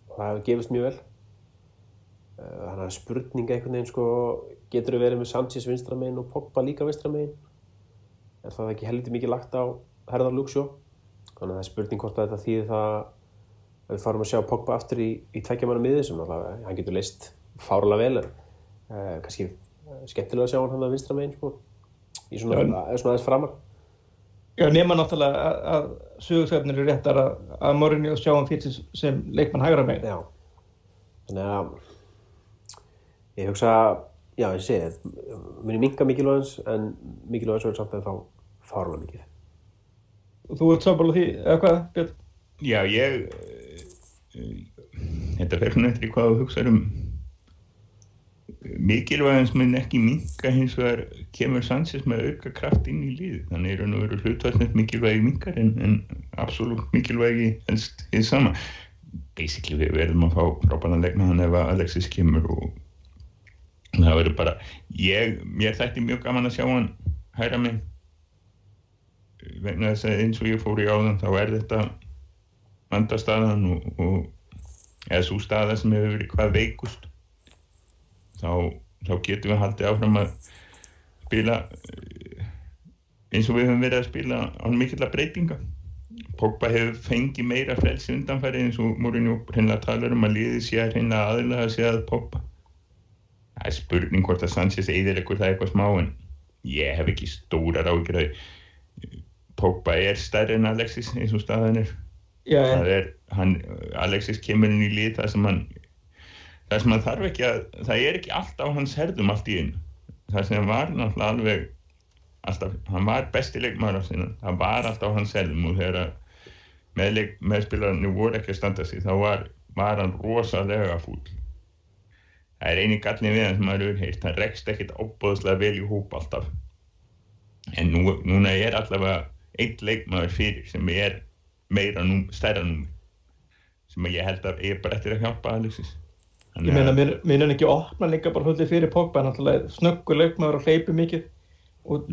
Og það hefur gefist mjög vel. Uh, þannig að spurninga einhvern veginn sko getur við verið með Sanchez vinstra megin og Pogba líka vinstra megin? Er það ekki heldur mikið lagt á herðar Luxjó þannig að það er spurning hvort að þetta þýðir það að við farum að sjá Pogba aftur í, í tveggjamanna miði sem náttúrulega hann getur leist fárlega vel en uh, kannski skemmtilega að sjá hann hann að vinstra megin sko í svona aðeins framar Já, nema náttúrulega að, að sögursöfnir eru réttar að, að Mourinho sjá hann fyrir sem leikmann hægra megin. Já, þannig að ég hugsa, já ég segi, muni minka mikilvægans en mikilvægans verður samt að þá fárlega mikið. Þú ert sábála því, eða hvað, Björn? Já, ég eh, eh, þetta svona eftir í hvað þú hugsaður um mikilvægans mun ekki minka hins vegar kemur Sanchez með auka kraft inn í lið þannig er hann að vera hlutværsnett mikilvægi minkar en, en absolutt mikilvægi helst þið sama. Basically við verðum að fá frábæðan leikna hann ef Alexis kemur og það verður bara ég, mér þætti mjög gaman að sjá hann hæra mig vegna þess að eins og ég fór í áðan þá er þetta vandastaðan og, og eða svo staða sem hefur verið hvað veikust þá, þá getum við haldið áfram að spila eins og við höfum verið að spila án mikill að breytinga. Pogba hefur fengið meira frelsi undanfæri eins og Mourinho hreinlega talar um að liði sé að hreinlega aðilega að sé að Pogba. Það er spurning hvort að Sanchez eðir eitthvað það eitthvað smá en ég hef ekki stórar ágjör að Pogba er stærri en Alexis eins og staðan er. Já, er, hann, Alexis kemur inn í lið það sem hann sem hann þarf ekki að, það er ekki allt á hans herðum allt í einu. Það sem var náttúrulega alveg alltaf, hann var besti leikmaður á sinna það var allt á hans herðum og þegar meðleik, meðspilarnir voru ekki að standa sig þá var, var hann rosalega fúll. Það er eini gallin við hann sem maður hefur heyrt. Hann rekst ekkit óbóðslega vel í hóp alltaf. En nú, núna er allavega einn leikmaður fyrir sem er meira nú, stærra númi sem ég held að ég bara eftir að hjálpa Alexis ég meina, mér er ekki að opna líka bara hluti fyrir Pogba, náttúrulega snöggur leikmaður og hleypi mikið og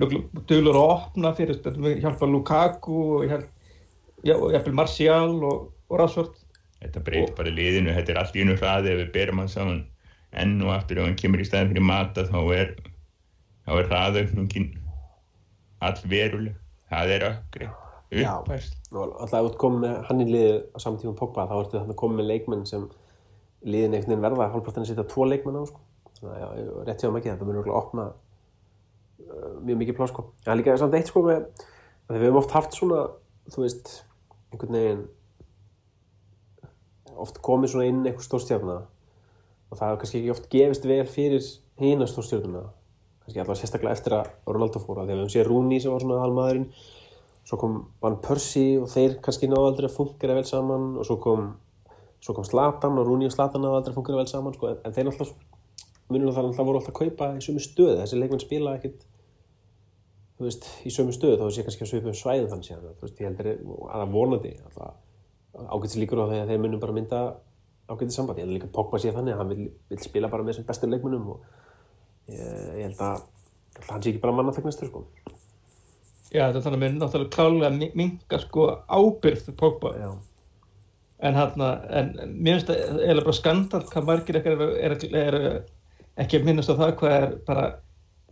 duglur að opna fyrir, hjálpa Lukaku og held, já, og og, og Rashford. þetta breytir bara liðinu, þetta er allt í einu hraði ef við berum hann saman enn og aftur ef hann kemur í staðin fyrir mata þá er þá er hraðaukningin all veruleg það er ökkri Já. og alltaf ert komið með hann í liðið á saman tíma Pogba þá ertu þannig komið með leikmenn sem liðin einhvern veginn verða hálfpartin að setja tvo leikmenn á sko. þannig að já, rétt hjá mikið þetta munur örugglega opna uh, mjög mikið plás sko. en líka samt eitt sko með að við höfum oft haft svona þú veist, einhvern veginn oft komið svona inn einhver stórstjárna og það hefur kannski ekki oft gefist vel fyrir hína stórstjárnuna kannski allavega sérstaklega eftir að Ronaldo fór að því að við höfum séð Rooney sem var svona halmaðurinn svo kom Van Persie og þeir kannski náðu aldrei að fungera vel saman og svo kom, svo kom Zlatan og Rooney og Zlatan náðu aldrei að fungera vel saman sko, en, en þeir alltaf, munum það alltaf voru alltaf að kaupa í sömu stöðu, þessi leikmenn spila ekkit þú veist, í sömu stöðu þá sé kannski að svipum svæðum þannig séðan þú veist, ég heldur að það vonandi alltaf ágætis líkur á því að þeir munum bara mynda ágætis samband, ég held líka að Pogba sé þannig að hann vil, vil spila bara með þessum bestu leikmennum og ég, ég held að, að hann sé ekki bara mannafæknastur sko. Já, þetta er þannig að mér náttúrulega klálega að minga sko ábyrgð Pogba. Já. En hann, en mér finnst það eiginlega bara skandal hvað margir ekkert er, er, er ekki að minnast á það hvað er bara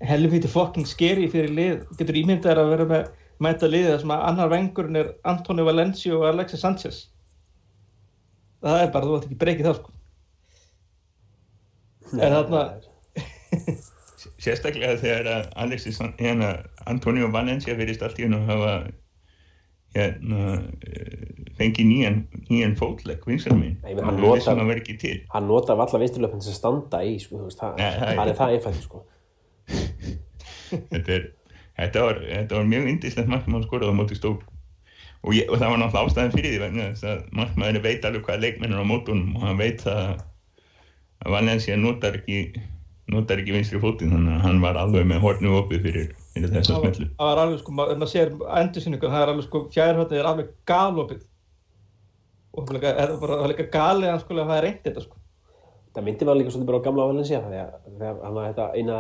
helviti fucking scary fyrir lið. Getur ímyndað að vera með mæta liðið sem að annar vengurinn er Antonio Valencia og Alexis Sanchez. Það er bara, þú ætti ekki breykið það sko. En þarna, sérstaklega þegar Alexis hérna, Antonio Valencia verist allt í hennu að hafa hérna eh, fengið nýjan, nýjan fótlegg vinsar meina, hann ekki til. hann notar valla vinsturlöfn til að standa í sko, veist, það, Nei, það það er það einfalt sko. þetta þetta var, þetta var mjög indislegt mark sem hann skoraði á móti stók og, ég, og það var náttúrulega ástæðan fyrir því vegna þess að markmaðurinn veit alveg hvað leikmennir á mótunum og hann veit að, að Valencia notar ekki notar ekki vinstri fótinn þannig að hann var alveg með hornu opið fyrir, það var, smellu það var alveg sko, maður maður sér endursynningu, það er alveg sko, fjærhóttið er alveg galopið. Og það er er bara það er líka galið hann sko að það er reynd þetta sko. Það myndi maður líka svolítið bara á gamla Valencia því að þegar hann var þetta eina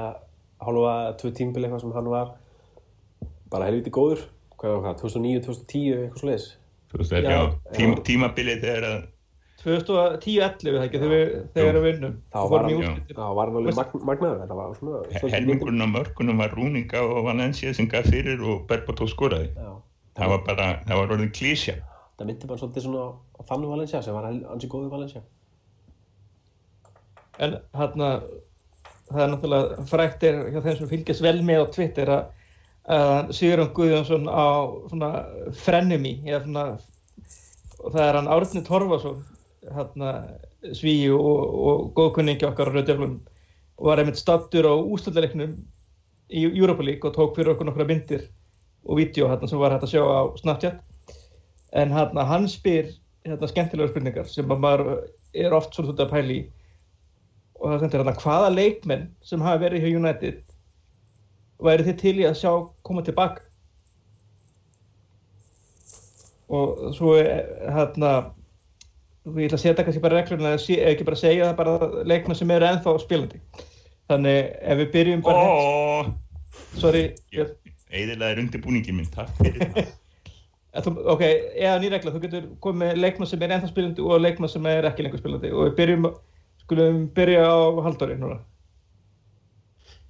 hálfa, tvö tímbil eitthvað sem hann var bara helviti góður. Hvað var það, 2009, 2010, eitthvað já. tímabilið þegar að 2010-11 það ekki, þegar við, þegar við vinnum. Þá var hann, alveg magn, magnaður þetta var svona svolítið helmingurinn á mörkunum var Rúninga og Valencia sem gaf fyrir og Berbató skoraði. Það var bara, það var orðin klísja það myndi bara svolítið svona á þannig Valencia sem var ansi góður Valencia. En hérna það er náttúrulega frækt er hjá þeim sem fylgjast vel með á Twitter að, að Sigurðan Guðjónsson á svona frenemy eða svona og það er hann Árni Torfason hérna svíu og, og góðkunningi okkar og var einmitt stattur á ústöldaleiknum í Europa League og tók fyrir okkur nokkra myndir og vídeo hérna sem var hægt að sjá á Snapchat. En hérna hann spyr hérna skemmtilega spurningar sem að maður er oft svolítið að pæla í. Og það stendur hérna hvaða leikmenn sem hafa verið hjá United væri þið til í að sjá koma tilbaka? Og svo er, hérna ég ætla að setja kannski bara reglurinn að sé, ekki bara segja það bara leikmenn sem eru ennþá spilandi þannig ef við byrjum bara Ó, sorry, ég eiginlega er undirbúningi minn, takk fyrir það Að Þú, ok, eða ný regla, þú getur komið með leikmann sem er ennþá spilandi og leikmann sem er ekki lengur spilandi og við byrjum, skulum byrja á Halldóri núna.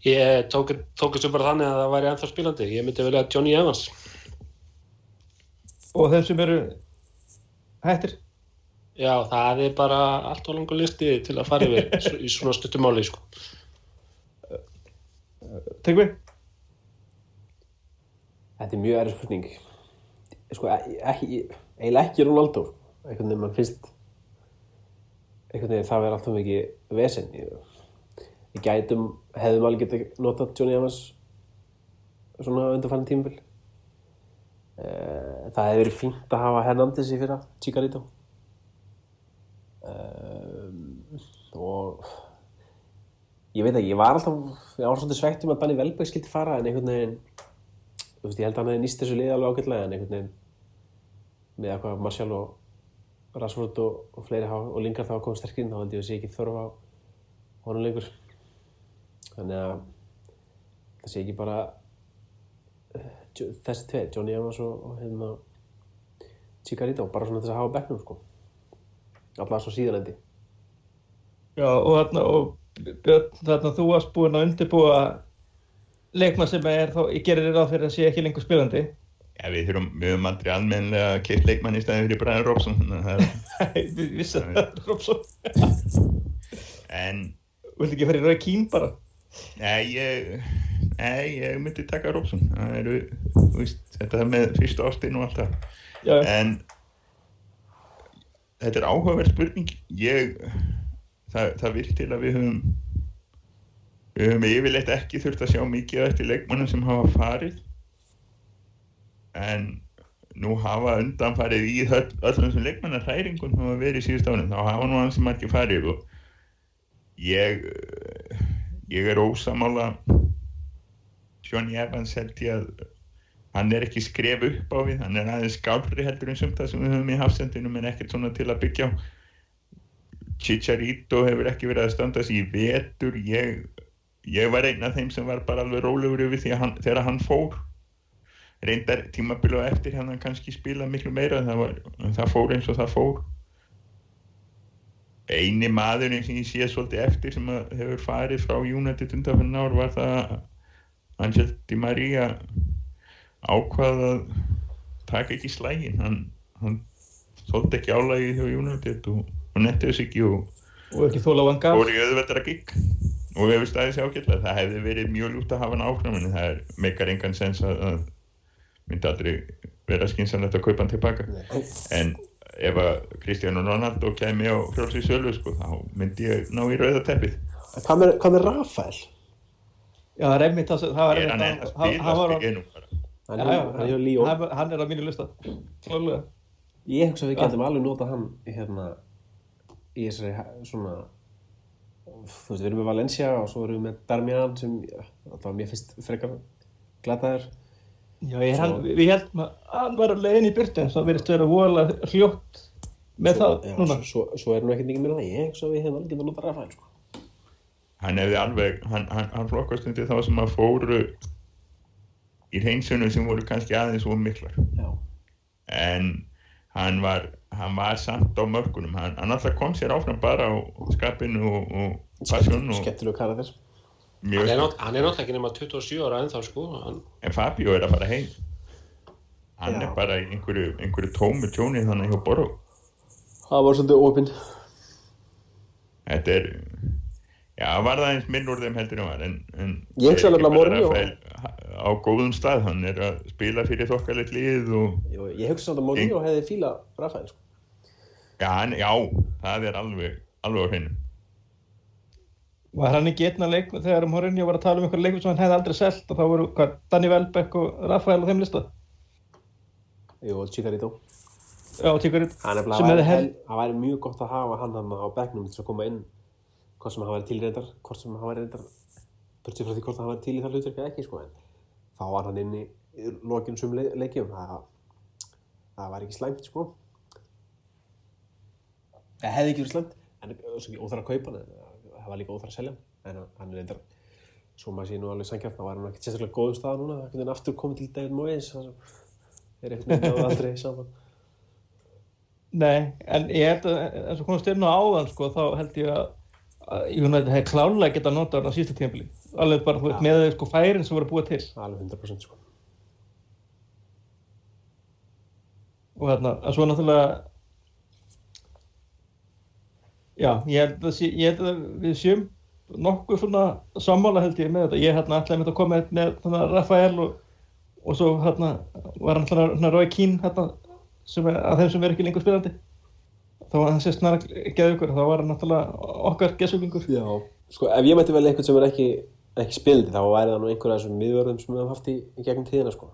Ég tók, tók þessu bara þannig að það væri ennþá spilandi. Ég myndi velja Johnny Evans. Og þeim sem eru hættir, Já, það er bara allt og langur listi til að fara yfir í svona stuttumáli, sko. Tryggvi? Þetta er mjög erfið spurning. Sko, e- ekki, eiginlega ekki Ronaldo. Einhvern veginn mann finnst einhvern veginn það verður alltaf mikið vesen. Ég, ég gætum, hefðum alveg getað notað Johnny Evans svona undarfærin tímabil? Eh, það hefði verið fínt að hafa Hernandez í fyrra, Chicarito um, og ég veit ekki, ég var alltaf ég var svolítið svegt um að Danny Welbeck skildi fara en einhvern veginn veist, ég held að hann hefði nýst þessu liði alveg ágætlega en einhvern veginn með að hvað Martial og Rashford og, og fleiri hafa, og Lingard þá komið sterkinn þá held ég að sé ekki þörf á honum lengur. Þannig að það sé ekki bara eh, þessi tvei, Johnny Evans og, og hérna Chicarito, bara svona þess að hafa á bekknum sko allavega svo síðanendi Já, og þarna, og Björn, þarna þú varst búinn að undirbúa leikmann sem er þá, ég gerir þér ráð fyrir að sé ekki lengur spilandi. Já, við þurfum, við höfum aldrei almennilega að keitt leikmann í staðin fyrir Brian Robson er, Nei, við vissum það, Robson. en Viltu ekki fara í Rói Kín bara? Nei, ég, nei, ég myndi taka Robson. Það eru, þú veist, þetta er með fyrstu ástin og allt það. Já, En þetta er áhugaverð spurning. Ég, það, það virk til að við höfum, við höfum yfirleitt ekki þurft að sjá mikið eftir leikmannum sem hafa farið. En nú hafa undanfarið í öll, öllum sem leikmannar hræringum sem hafa verið í síðust ánum. Þá hafa nú hans sem margir farið og ég, ég er ósamála Johnny Evans held ég að hann er ekki skref upp á við hann er aðeins skálfri heldur en sumt það sem við höfum í hafsendinum en ekkert svona til að byggja á. Chicharito hefur ekki verið að standa sig í vetur. Ég, ég var einn af þeim sem var bara alveg rólegur yfir því hann, þegar hann fór. Reyndar tímabilu og eftir hann kannski spila miklu meira það, var, það fór eins og það fór. Eini maðurinn sem ég sé svolítið eftir sem hefur farið frá United undanfennan ár var það að Angel Di Maria ákvað að taka ekki slægin. Hann, hann þótti ekki álægið hjá United og, og netti þess ekki og og ekki þóla á hann gaf. fór í auðveldra gig. Og hefur staðið sér ágætlega. Það hefði verið mjög ljúft að hafa hann áfram en það er meikar engan sens að, að myndi aldrei vera skynsanlegt að kaupa hann tilbaka. En ef að Cristiano Ronaldo kemi á frjálsins sölu sko, þá myndi ég ná í rauða teppið. Hvað með, Rafael? Já, það er einmitt það, það var hann einmitt enn að hann- spila hann hann er hann er hann, hann er á mínu lista. Klálega ég hugsa að við getum alveg nota hann hérna í þessari svona þú veist, við erum með Valencia og svo erum við með Darmian sem alltaf mér finnst frekar glataður. Já, ég, hann, Svo- við heldum að hann var að leiðin í burtu en það verðist vera voðalega hljótt með það já, núna. svo, svo, svo er nú ekkert mikið meira það ég hugsa að við hefum alveg getað nota Rafael sko. Hann hefði alveg, hann, hann, hann flokkast undir þá sem að fóru í hreinsunum sem voru kannski aðeins og miklar. já, En hann var, hann var samt á mörkunum. Hann, hann alltaf kom sér áfram bara á skapinu og, og passion og Hann er, nátt, hann er náttúrulega ekki nema 27 ára ennþá sko hann, En Fabio er að fara heim. Hann Já. er bara í einhverju, einhverju tómu tjóni þannig hjá Boró. það var svolítið opinn Þetta er, já, var það eins minn úr þeim heldur en var. En, en Ég nefnilega bara Mourinho- Rafael á góðum stað. Hann er að spila fyrir þokkalegt lið og Jú, ég hugsa samt að Mourinho hefði fíla Rafael sko. já, hann, já það er alveg, alveg á hreinu. Var hann ekki einna leik þegar um Mourinho var að tala um einhver leikum sem hann hefði aldrei selt og þá voru hvað, Danny Welbeck og Rafael á þeim lista Jú, Chicarito Já, tíkur Það er Sem nefnilega hefði væri, hel- það væri mjög gott að hafa hann hann á bekknum til að koma inn hvort sem hann væri til reyndar hvort sem hann væri reyndar burtið frá því hvort hann væri til í það hlutverk eða ekki sko en þá var hann inn í lokinn sum le leikjum. Það, það var ekki slæmt sko. Það hefði ekki verið slæmt. En svo óþar að kaupa hann en það var líka óþar að selja hann. En hann er reyndar svo maður sé nú alveg sangjart þá var hann ekki sérstaklega góðum stað núna. Það er aftur komið til David Moyes það sem er veginn náðu aldrei saman. Nei, en ég held að eins og komast inn á áðan sko, þá held ég að, að United hefði klálega getað notað hann á sísta tímpili alveg bara Já. með þau sko færin sem voru búið til. Alveg 100% sko. Og þarna, að svo náttúrulega já, ég held að, sé, ég held að við séum nokkuð svona sammála held ég með þetta, ég hérna ætlaði með að koma með, með þarna Rafael og, og svo hérna var hann hérna Rói Kín hérna sem er, að þeim sem er ekki lengur spilandi. Þá var hann sér snar geða ykkur þá var hann náttúrulega okkar geðsuglingur Já, sko ef ég mætti vel einhvern sem er ekki, ekki spildi þá væri það nú einhver af þessum miðvörðum sem við höfum haft í, í gegnum tíðina sko.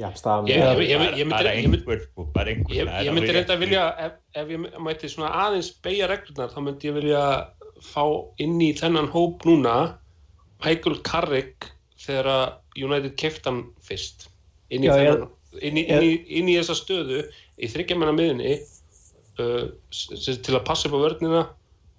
Já, staðan Ég- ég- ég- ég myndi- ég einhver, sko, ég, ég reynda að vilja ef, ef ég mætti svona aðeins beigja reglurnar þá myndi ég vilja fá inn í þennan hóp núna Michael Carrick þegar að United kefti hann fyrst inn í, Já, ég- þennan, inn í, inn í, inn í þessa stöðu í þryggjamanna miðinni uh, til að passa upp á vörnina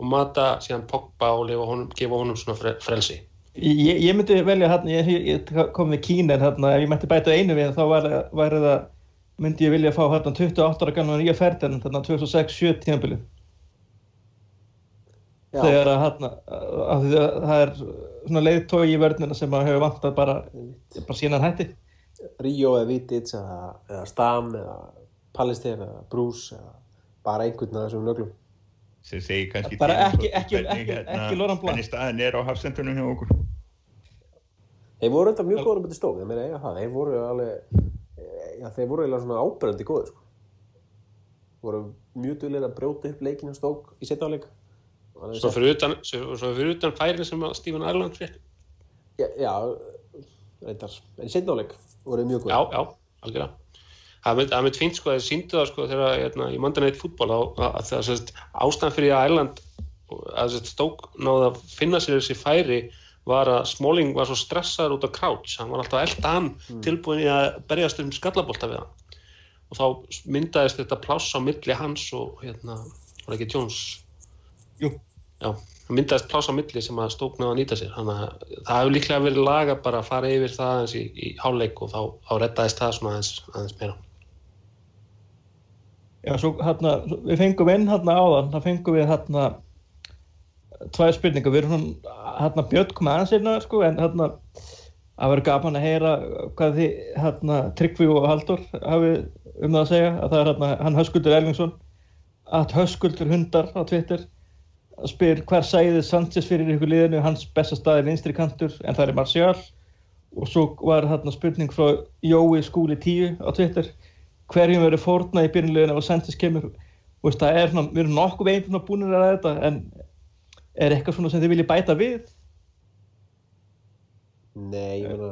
og mata síðan Pogba og honum, gefa honum svona fre, frelsi. Ég, ég myndi velja hérna, ég, ég kom með Kín en hérna, ef ég mætti bæta einu við þá væri, væri það myndi ég vilja fá hérna 28 ára gamla nýja ferð en þarna 2006-7 tímabilið. Já, þegar að hérna að því að það er svona leiðtói í vörnina sem að hefur vantað bara bara síðan hann hætti. Ríó eða Vítids eða, eða Stam eða Pallister eða Bruce eða bara einhvern af þessum nöglum sem segir kannski Bara um ekki- svo- ekki- hvernig, ekki- ekki Laurent Blanc. hvernig staðin er á hafsendunum hjá okkur Þeir voru þetta mjög góður um þetta stók, þeir meira eiga það, þeir voru alveg, já þeir voru eiginlega svona áberandi góður sko. Voru mjög duglega að brjóta upp leikinu stók í setjáleik. svo fyrir utan, svo, svo fyrir utan færi sem að Stephen Ireland fyrir Já, já, reyndar, en í setjáleik voru mjög góður. já, já, algjörlega það það mynd fínt sko að þið síndu það sko þegar hérna, í Monday Night Football að, að, að það sést ástæðan fyrir að Ireland að sést stók náði að finna sér þessi færi var að Smalling var svo stressaður út á Crouch. Hann var alltaf elda hann tilbúin í að berjast um skallabólta við hann. Og þá myndaðist þetta pláss á milli hans og hérna, var ekki Jones. Jú. já, það myndaðist pláss á milli sem að stók náði að nýta sér. Þannig að það hefur líklega verið laga bara að fara yfir það aðeins í, í háleik og þá, þá reddaðist það svona aðeins, aðeins meira Já, svo hérna, við fengum inn hérna áðan, það fengum við hérna tvær spurningar, við erum hérna Björn kom aðeins einna, sko, en hérna að vera gaman að heyra hvað þið, hérna, Tryggvi og Haldur hafi um það að segja, að það er hérna hann Höskuldur Elvingsson að Höskuldur hundar á Twitter spyr hver sæði Sanchez fyrir ykkur liðinu, hans besta staði vinstri kantur, en það er Martial. Og svo var hérna spurning frá Jói skúli 10 á Twitter hverjum verður fórna í byrjunleginu ef Sanchez kemur og það er svona, við erum nokkuð veginn búinir að þetta en er eitthvað svona sem þið viljið bæta við Nei, ég meina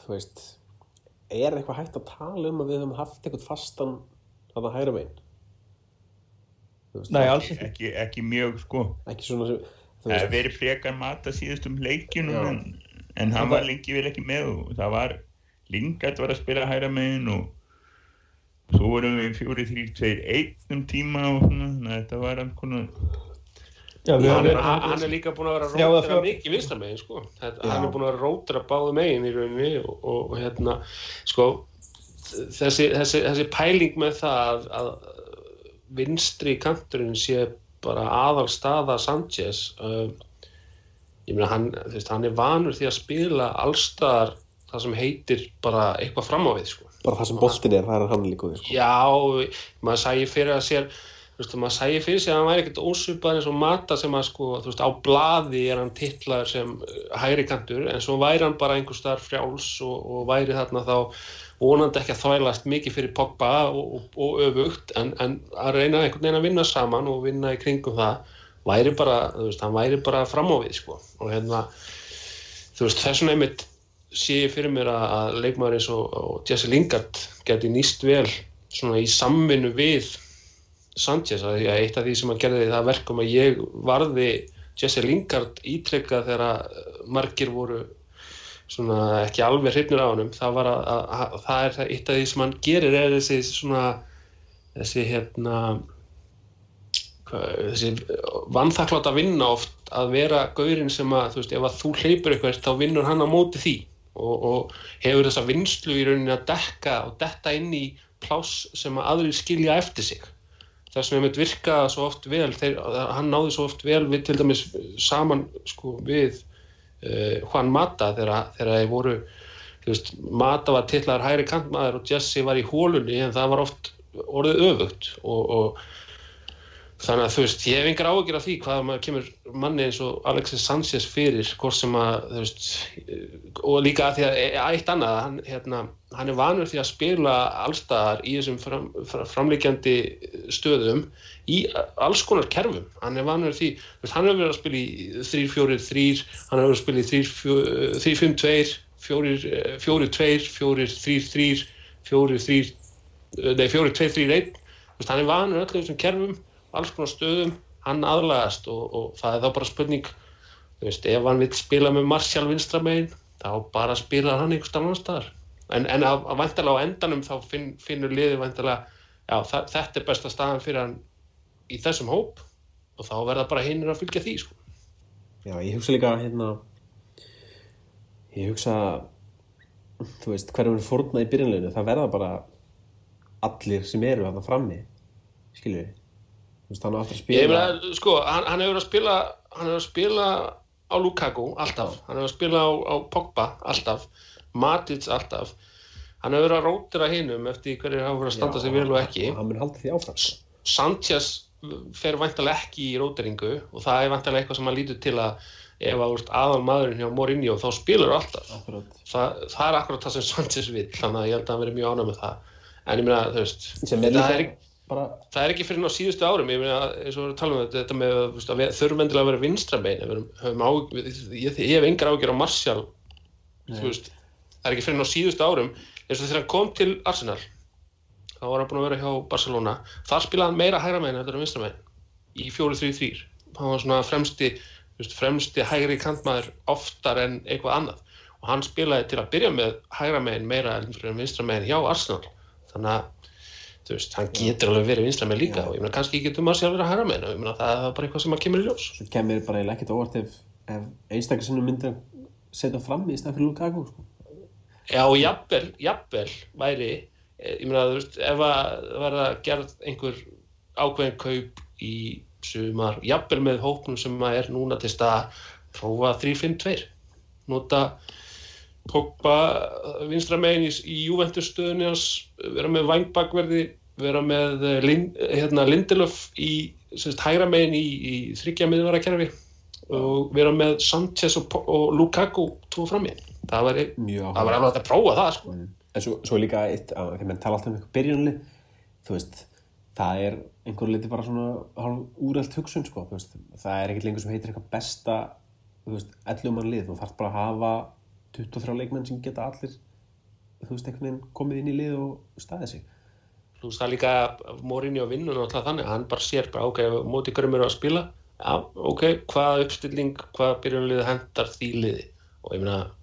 þú veist er eitthvað hægt að tala um að við höfum haft eitthvað fastan að það hægra megin Þú veist, Nei, alls ekki. ekki, ekki mjög sko ekki svona sem það veist, verið frekar mata síðustum leikjunum Já. en, en hann var lengi vel ekki með og það var Lingard var að spila hæra megin og svo vorum við fjóri, þrý, tveir, einn um tíma og svona, þannig að þetta var alls konar Já, við hann, höfum er, hann hann er líka búin að vera rótera fjóra. mikið vinstra megin sko. Þetta- hann er búin að vera rótera báðu megin í rauninni og, og, og hérna sko þessi, þessi, þessi pæling með það að, að vinstri kanturinn sé bara aðal staða Sanchez uh, ég meina hann, hann er vanur því að spila allstaðar það sem heitir bara eitthvað fram á við sko. Bara það sem boltin er, það er hann líka sko. Já, maður sæði fyrir að sér veist, maður sæði fyrir sér að hann væri ekkert ósvipað eins og mata sem að sko, veist, á blaði er hann titlaður sem uh, hægri kantur en svo væri hann bara einhver starf frjáls og, og væri þarna þá vonandi ekki að þvælast mikið fyrir Pogba og, og, og öfugt en, en að reyna einhvern veginn að vinna saman og vinna í kringum það væri bara, þú veist, hann væri bara fram á við sko og hérna þú veist, þess vegna einmitt sé ég fyrir mér að, að leikmaður eins og, og Jesse Lingard geti nýst vel svona í samvinnu við Sanchez, að því að eitt af því sem að gerði það verkum að ég varði Jesse Lingard ítrekka þegar margir voru svona ekki alveg hrifnir á honum það það er það eitt af því sem hann gerir er þessi svona þessi hérna þessi vannþakklátt að vinna oft að vera gaurinn sem að þú veist, ef að þú hleypur eitthvað þá vinnur hann á móti því og, og hefur þessa vinslu í rauninni að dekka og detta inn í pláss sem að aðrir skilja eftir sig. Þess vegna mitt virka svo oft vel þeir, hann náði svo oft vel við til dæmis saman sko, við uh, Juan Mata þegar, þeir voru veist, Mata var tillaður hægri kantmaður og Jesse var í hólunni en það var oft orðið öfugt og, og þannig að þú veist, ég hef engar áhyggjur af því hvað maður kemur manni eins og Alexis Sanchez fyrir, hvort sem að þú veist, og líka að því að eitt annað, hann, hérna, hann er vanur því að spila allstaðar í þessum fram, fram, framlíkjandi stöðum í alls konar kerfum. Hann er vanur því, veist, hann hefur verið að spila í 3-4-3, hann hefur verið að spila í 3-5-2 4-2, 4-2 4-3-3 4-3 nei 4-2-3-1 hann er vanur öllum þessum kerfum alls konar stöðum, hann aðlagast og, og það er þá bara spurning þú veist, ef hann vil spila með Martial vinstramegin, þá bara spila hann einhvers annar staðar en, en að, að væntalega á endanum þá finn, finnur liðið væntalega, já þa þetta er besta staðan fyrir hann í þessum hóp og þá verða bara hinnir að fylgja því sko. Já, ég hugsa líka hérna ég hugsa þú veist, hverjum er fórnað í byrjanleginu það verða bara allir sem eru þarna frammi skilju við þú veist, hann á aftur að spila Ég meina, sko, hann, hann hefur að spila hann hefur að spila á Lukaku alltaf, hann hefur að spila á, á Pogba alltaf, Matic alltaf. Hann hefur að rótira hinum eftir hverju hafa verið að standa sig vel og ekki. og hann mun halda því áfram sko. Sanchez fer væntalega ekki í róteringu og það er væntalega eitthvað sem hann lítur til að ef að aðal maðurinn hjá Mourinho þá spilur alltaf. Akkurat. það, er akkurat það sem Sanchez vil þannig að ég held að hann verið mjög ánæg með það. En ég meina, þú veist það er, ekki- bara það er ekki fyrir ná síðustu árum ég meina, eins og við erum að tala um þetta, þetta með veist, að þurfum endilega að vera vinstra bein við höfum- höfum á, ég, hef engar ágjör á Martial þú veist, það er ekki fyrir ná síðustu árum eins og þegar hann kom til Arsenal þá var hann búin að vera hjá Barcelona. Þar spilaði hann meira hægra megin heldur en vinstra megin í 4-3-3 hann var svona fremsti veist, fremsti hægri kantmaður oftar en eitthvað annað. Og hann spilaði til að byrja með hægra megin meira en vinstra megin hjá Arsenal. Þannig að þú veist, hann getur alveg verið vinstra megin líka Já. og ég meina kannski getur maður sér að vera hægra megin og ég meina það er bara eitthvað sem að kemur í ljós svo kemur bara eiginlega ekkert óvart ef, ef sinnum myndir að setja fram í stað fyrir Lukaku sko. Já, jafnvel, jafnvel væri, eh, ég meina, þú veist, ef að verða gerð einhver ákveðin kaup í sumar, jafnvel með hópnum sem að er núna til stað, prófa 3-5-2, nota Pogba vinstra megin í, í hans, vera með vangbakverði, vera með eh, hérna, Lindelöf í semst, hægra megin í, í þryggja miðvarakerfi og vera með Sanchez og, og Lukaku tvo væri mjög það var alveg hægt að prófa það sko. en svo, svo líka eitt þegar menn tala alltaf um eitthvað byrjunli þú veist, það er einhver liti bara svona hálf úrælt hugsun sko, veist, það er ekkert lengur sem heitir eitthvað besta þú veist, ellum mann lið, þú þarf bara að hafa 23 leikmenn sem geta allir þú veist, einhvern veginn komið inn í lið og staðið sig Þú veist það líka morinni á vinnun og alltaf þannig hann bara sér bara ok, móti hverjum eru að spila. Já, ok, hvaða uppstilling hvaða byrjunlið hendar því liði? Og ég meina það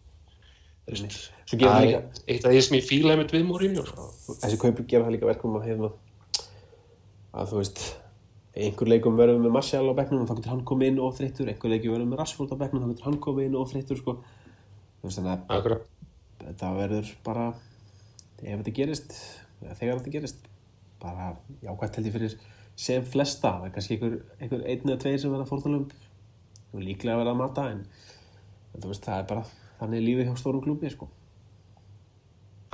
það er eitt af því sem ég fílaði með við morinni þessi kaupur gera það líka verkum að hefna að þú veist einhver leikum verður með Marcial á bekknum og þá getur hann komið inn og þreyttur, einhver leikum verður með Rashford á bekknum og þá getur hann komið inn og þreyttur sko. þannig að þetta verður bara ef þetta gerist þegar þetta gerist. Bara jákvæmt held ég fyrir sem flesta? Það er kannski einhver, einhver einn eða tveir sem verða fórtalömb og líklega verða að mata en, en þú veist það er bara þannig lífið hjá stórum klúbi sko.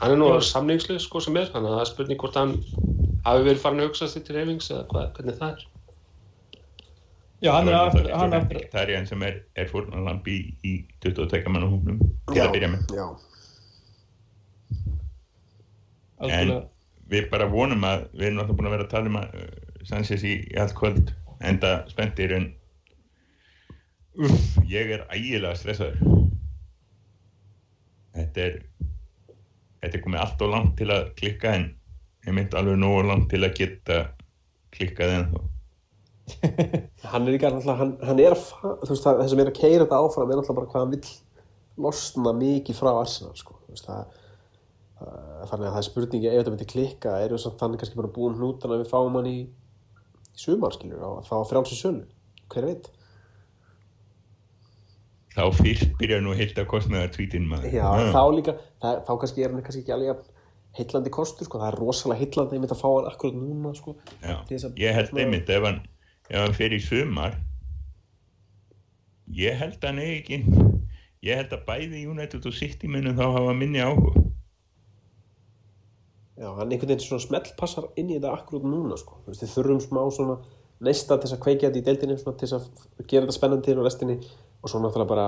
Hann er nú samningslið sko sem er þannig að það er spurning hvort hann hafi verið farin að hugsa sér til reyfings eða hvað, hvernig það er. Já, hann er Það aftur, er Það er hann sem er, er fórnalamb í, í 22 manna hófnum til að byrja með. Já. algjörlega. Við bara vonum að við erum náttúrulega búin að vera að tala um að uh, Sanchez í, í allt kvöld enda spenntir en uff, ég er ægilega stressaður þetta er þetta er komið allt og langt til að klikka en ég myndi alveg nógu langt til að geta klikkað ennþá hann er líka náttúrulega, hann, hann er að veist það, sem er að keira þetta áfram er náttúrulega bara hvað hann vill losna mikið frá Arsenal sko. Þú veist, það, þannig að það er spurningi ef þetta myndi klikka, eru samt þannig kannski bara búin hnútan að við fáum hann í, í sumar skiljur, og þá frjálsi sölu hver veit? Þá fyrst byrjar nú heilt að kostnaðar tvítin maður. Já, Ah. þá líka, það, þá kannski er hann kannski ekki alveg jafn heillandi kostur, sko, það er rosalega heillandi einmitt að fá hann akkurat núna, sko þess að- ég held einmitt ef hann, ef hann fer í sumar ég held að hann ekki ég held að bæði United og City munum þá hafa minni áhuga Já, hann einhvern veginn svona smellpassar inn í þetta akkurat núna, sko. Þú veist, þið þurfum smá svona neista til þess að kveikja þetta í deildinni, svona til þess að gera þetta spennandi og restinni og svo náttúrulega bara,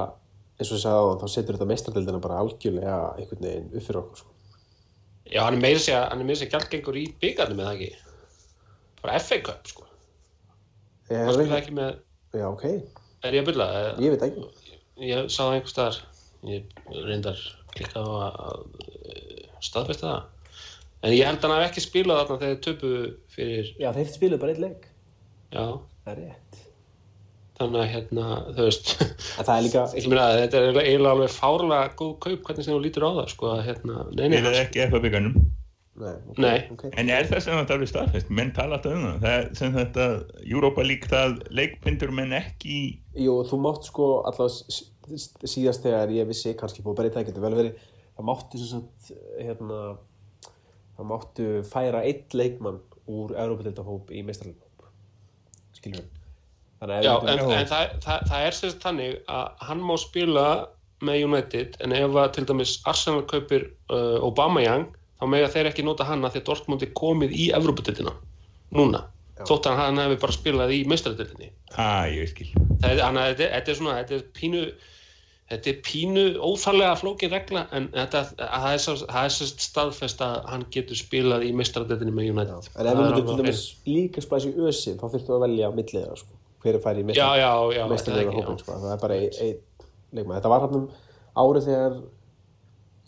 eins og ég sagði á þá setur þetta meistardildina bara algjörlega einhvern veginn upp fyrir okkur, sko. Já, hann er meira sér, hann er meira sér gjaldgengur í byggarnum eða ekki bara FA Cup sko Ég, hann spilaði ekki með, Já, ok, er ég að bylla? ég veit ekki. Ég sá það einhvers staðar ég reyndar klikkað á að, að staðfesta það en ég held að hann hafi ekki spilað þarna þegar þið töpu fyrir, Já, þeir spiluðu bara eitt leik. já, Það er rétt. þannig að hérna, þú veist það er líka, ég meina að þetta er eiginlega alveg fárlega góð kaup hvernig sem þú lítur á það, sko, að hérna, nei, nei, Við erum ekki FA byggarnum nei, ok, Nei. ok. En er það sem þetta alveg staðfest? Menn tala alltaf um það. Það er sem þetta Europa League það leikpindur menn ekki í Jú, þú mátt sko allavega síðast þegar ég vissi kannski búið að breyta það getur vel verið það máttu sem sagt hérna það máttu færa einn leikmann úr Európa-deltahóp í meistarleikahóp skilur við þannig að Já, en, en það, það, það er sérst þannig að hann má spila með United en ef að til dæmis Arsenal kaupir uh, Aubameyang þá mega þeir ekki nota hann að því að Dortmund er komið í Evróputildina núna Já. þótt að hann hefur bara spilað í skil. það er, hann, þetta, er- þetta er svona þetta er pínu þetta er pínu óþarlega flókin regla en þetta, að það er, er sérst staðfest að hann getur spilað í meistaratildinni með United. En ef við myndum til dæmis líka splæs í ösi þá þurftum við að velja milliða sko. hver er færi í meistarleikahópin ekki, sko. það er bara einn ein leikmann þetta var hann um árið þegar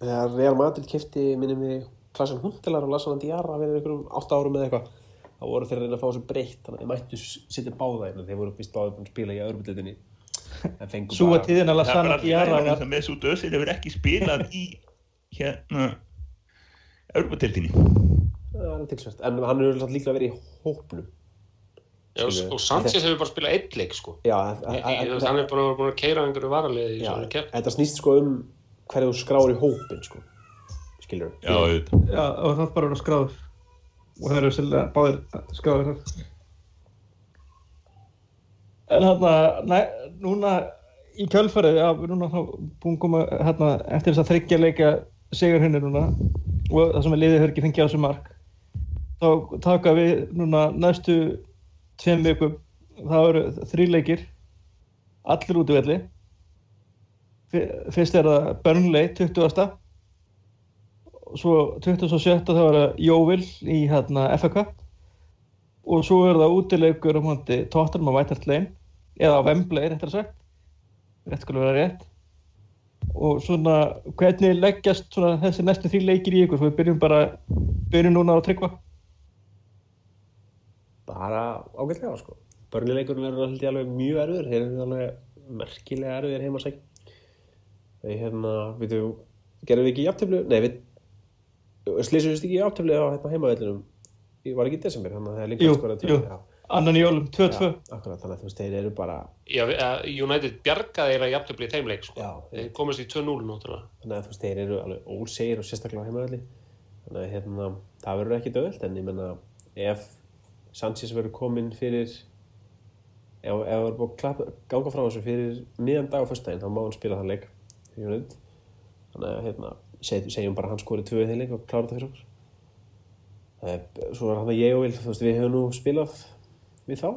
þegar Real Madrid kefti minnum við Klasan Hundelar og Lassan Diarra fyrir einhverjum 8 árum eða eitthvað. Þá voru þeir að reyna að fá þessu breytt þannig að þeir mættu setja báða inn þeir voru vist báða búin að spila í öðrubildetinni Súa tíðin að Það er Lasana bara alltaf Diarra lægum var sem Mesut Özil hefur ekki spilað í hérna Europatildinni. það var tilsvært en hann er alltaf líklega verið í hópnum. Já, og Sanchez hefur bara spilað einn leik sko. Já, hann er bara búin að keira einhverju varaliði í já, þetta snýst sko um hverju þú skráir í hópin sko. skilur Já, og það bara verið skráður og það eru sérlega báðir skráður þar En hérna, núna í kjölfarið, já, við erum núna búin að koma hérna eftir þess að þryggja leika sigur henni núna og það sem er liðið hefur ekki fengið á þessu mark þá taka við núna næstu tveim vikum það eru þrý leikir allir út í velli Fyr- fyrst er það Burnley 20. og svo 27. þá er það Jóvil í hérna Cup og svo er það útileikur á móti Tottenham á Lane eða á Wembley réttar sagt. Rétt skulle vera rétt. Og svona hvernig leggjast svona þessi næstu þrjí leikir í ykkur? Svo við byrjum bara, byrjum núna á að tryggva. Bara ágætlega sko. Börnileikurinn verður ég alveg mjög erfiður. Þeir eru alveg merkilega erfiðir heima að segja þeir hérna, við þú gerðum við ekki í aftöflu, nei við slýsum við ekki í aftöflu á hérna, heimavellinum ég var ekki í desember, þannig að það er líka jú, tvö, já, annan í jólum, 2-2 já, akkurat, þannig að þú veist, þeir eru bara Já, eh, United bjargaði jafntöfli í þeim leik sko. já, Þeir komast í 2-0 náttúrulega. þannig að þú veist, þeir eru alveg ósegir og sérstaklega á heimavelli. Þannig að hérna, það verður ekki döðult en ég menna, ef Sanchez verður kominn fyrir ef, ef það er búið að klappa, ganga frá þessu fyrir miðan dag á föstudaginn, þá má hann spila þann leik þannig að hérna, seg, segjum bara að hann skori tvö í þeim leik og klára þetta fyrir okkur svo er hann að ég og Vil þú veist, við hefum nú spilað við þá.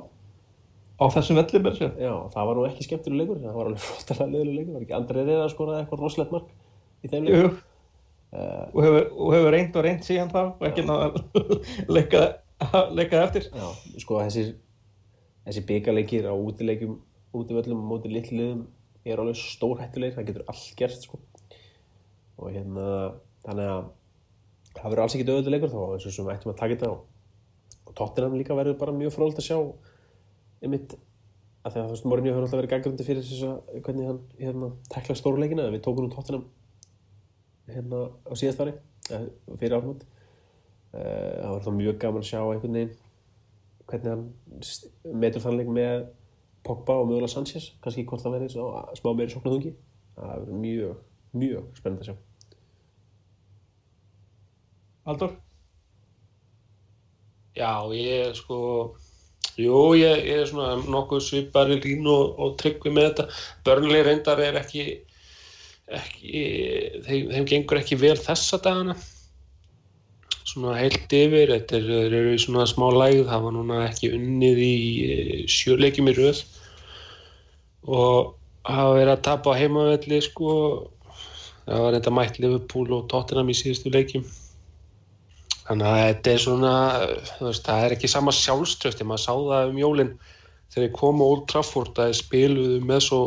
Á þessum velli með þessu já, það var nú ekki skemmtileg leikur það var alveg fróttalega leikur leikur, var ekki Andrei reyða að skora eitthvað rosalegt mark í þeim leik? Jú, og hefur, hefur reynd og reynd síðan þá og ekki náða að leika, það eftir. Já, sko þessi, þessi byggarleikir á útileikjum, útivöllum og móti litlu liðum er alveg stórhættulegir, það getur allt gerst sko. og hérna þannig að það verður alls ekki döðuleg leikur þá eins og sem við ættum að taka þetta á. Og Tottenham líka verður bara mjög fróðult að sjá einmitt að því að þú veist Mourinho hefur alltaf verið gangrandi fyrir þess að hvernig hann hérna tekla stórleikina við tókum nú Tottenham hérna á síðast ári eh, fyrir áfnum það var þá mjög gaman að sjá einhvern veginn hvernig hann metur þann leik með Pogba og mögulega Sanchez kannski hvort það verði svo smá meiri sóknarhungi það verður mjög, mjög spennandi að sjá Haldur? Já, ég sko Jú, ég, ég er svona nokkuð svipari lín og, og tryggvi með þetta. Börnlega reyndar er ekki, ekki þeim, þeim gengur ekki vel þessa dagana. Svona heilt yfir, þetta er, eru í svona smá lægð, það var núna ekki unnið í eh, sjöleikjum í röð og hafa verið að tapa á heimavelli sko. Það var reynda mætt Liverpool og Tottenham í síðustu leikjum. Þannig að þetta er svona, veist, það er ekki sama sjálfströsti, maður sá það um jólinn þegar þeir komu á Old Trafford að spiluðu með svo,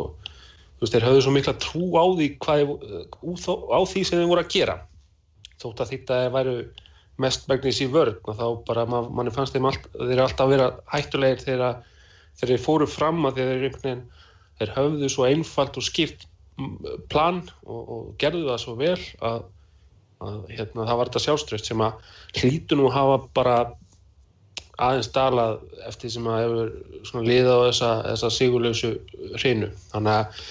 veist, þeir höfðu svo mikla trú á því, hvað, á því sem þeir voru að gera. Þótt að þetta væru mest megnis í vörn og þá bara, man, manni fannst þeim allt, þeir eru alltaf að vera hættulegir þegar, þeir fóru fram að þeir veginn, þeir höfðu svo einfalt og skipt plan og, og gerðu það svo vel að að hérna, það var þetta sjálfströst sem að hlýtu nú hafa bara aðeins dalað eftir sem að hefur svona liða á þessa, þessa sigurlausu hreinu. Þannig að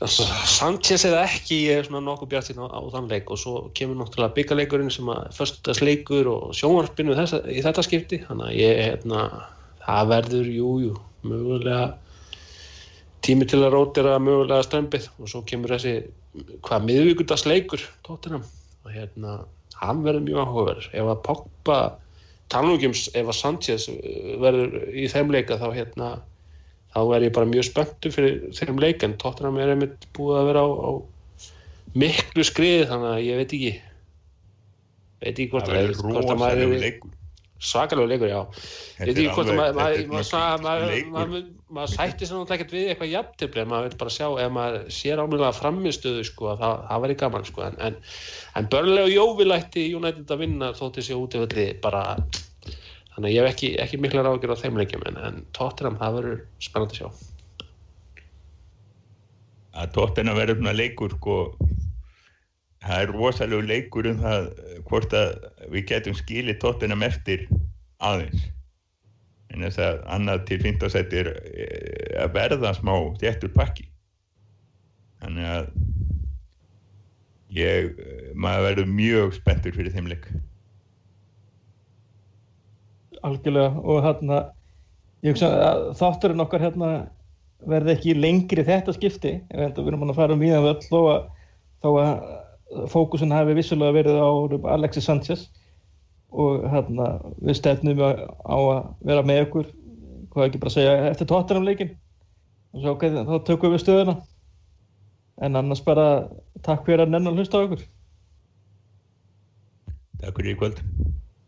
þess að Sanchez eða ekki ég er svona nokkuð bjart á, á þann leik. Og svo kemur náttúrulega byggarleikurinn sem að föstudast leikur og sjónvarpinu þessa, í þetta skipti. Þannig að ég hérna, það verður jújú, jú, mögulega tími til að rótira mögulega strempið og svo kemur þessi hvað miðvíkudagsleikur tóttinam og hérna, hann verður mjög áhugaverður. Ef að Pogba talnúkjums, ef að Sanchez uh, verður í þeim leika þá hérna þá er ég bara mjög spenntur fyrir þeim leik. En tóttinam er einmitt búið að vera á, á miklu skriði þannig að ég veit ekki. Veit ekki hvort Það verður hvort að maður er svakalegu leikur, já. Þetta er alveg- þetta er maður, leikur. maður, sætti sér náttúrulega ekkert við eitthvað jafntefli en maður vil bara sjá ef maður sér ámjölega framistöðu sko að það, það væri gaman sko. En, en, en börnlega og jóvilætti United að vinna þótti sér útiföldi bara þannig að ég hef ekki, ekki mikla ráðgjör á þeim leikjum en, en Tottenham það verður spennandi að sjá. Að tóttina verður svona leikur sko, það er rosalegu leikur um það eh, hvort að við getum skilið tóttina eftir aðeins. En þess að annað til 15 seti er eh, að verða smá þéttur pakki. Þannig að ég, eh, maður verður mjög spenntur fyrir þeim leik. Algjörlega og hérna þátturinn okkar hérna verði ekki lengri þetta skipti. Við erum að fara um íðan völl þó að, þó að fókusin hafi vissulega verið á Alexis Sanchez og hérna við stefnum á að vera með okkur hvað ekki bara segja eftir tóttunum leikin og svo okay, þá tökum við stöðuna. En annars bara takk fyrir að nennan hlusta á okkur Takk fyrir í kvöld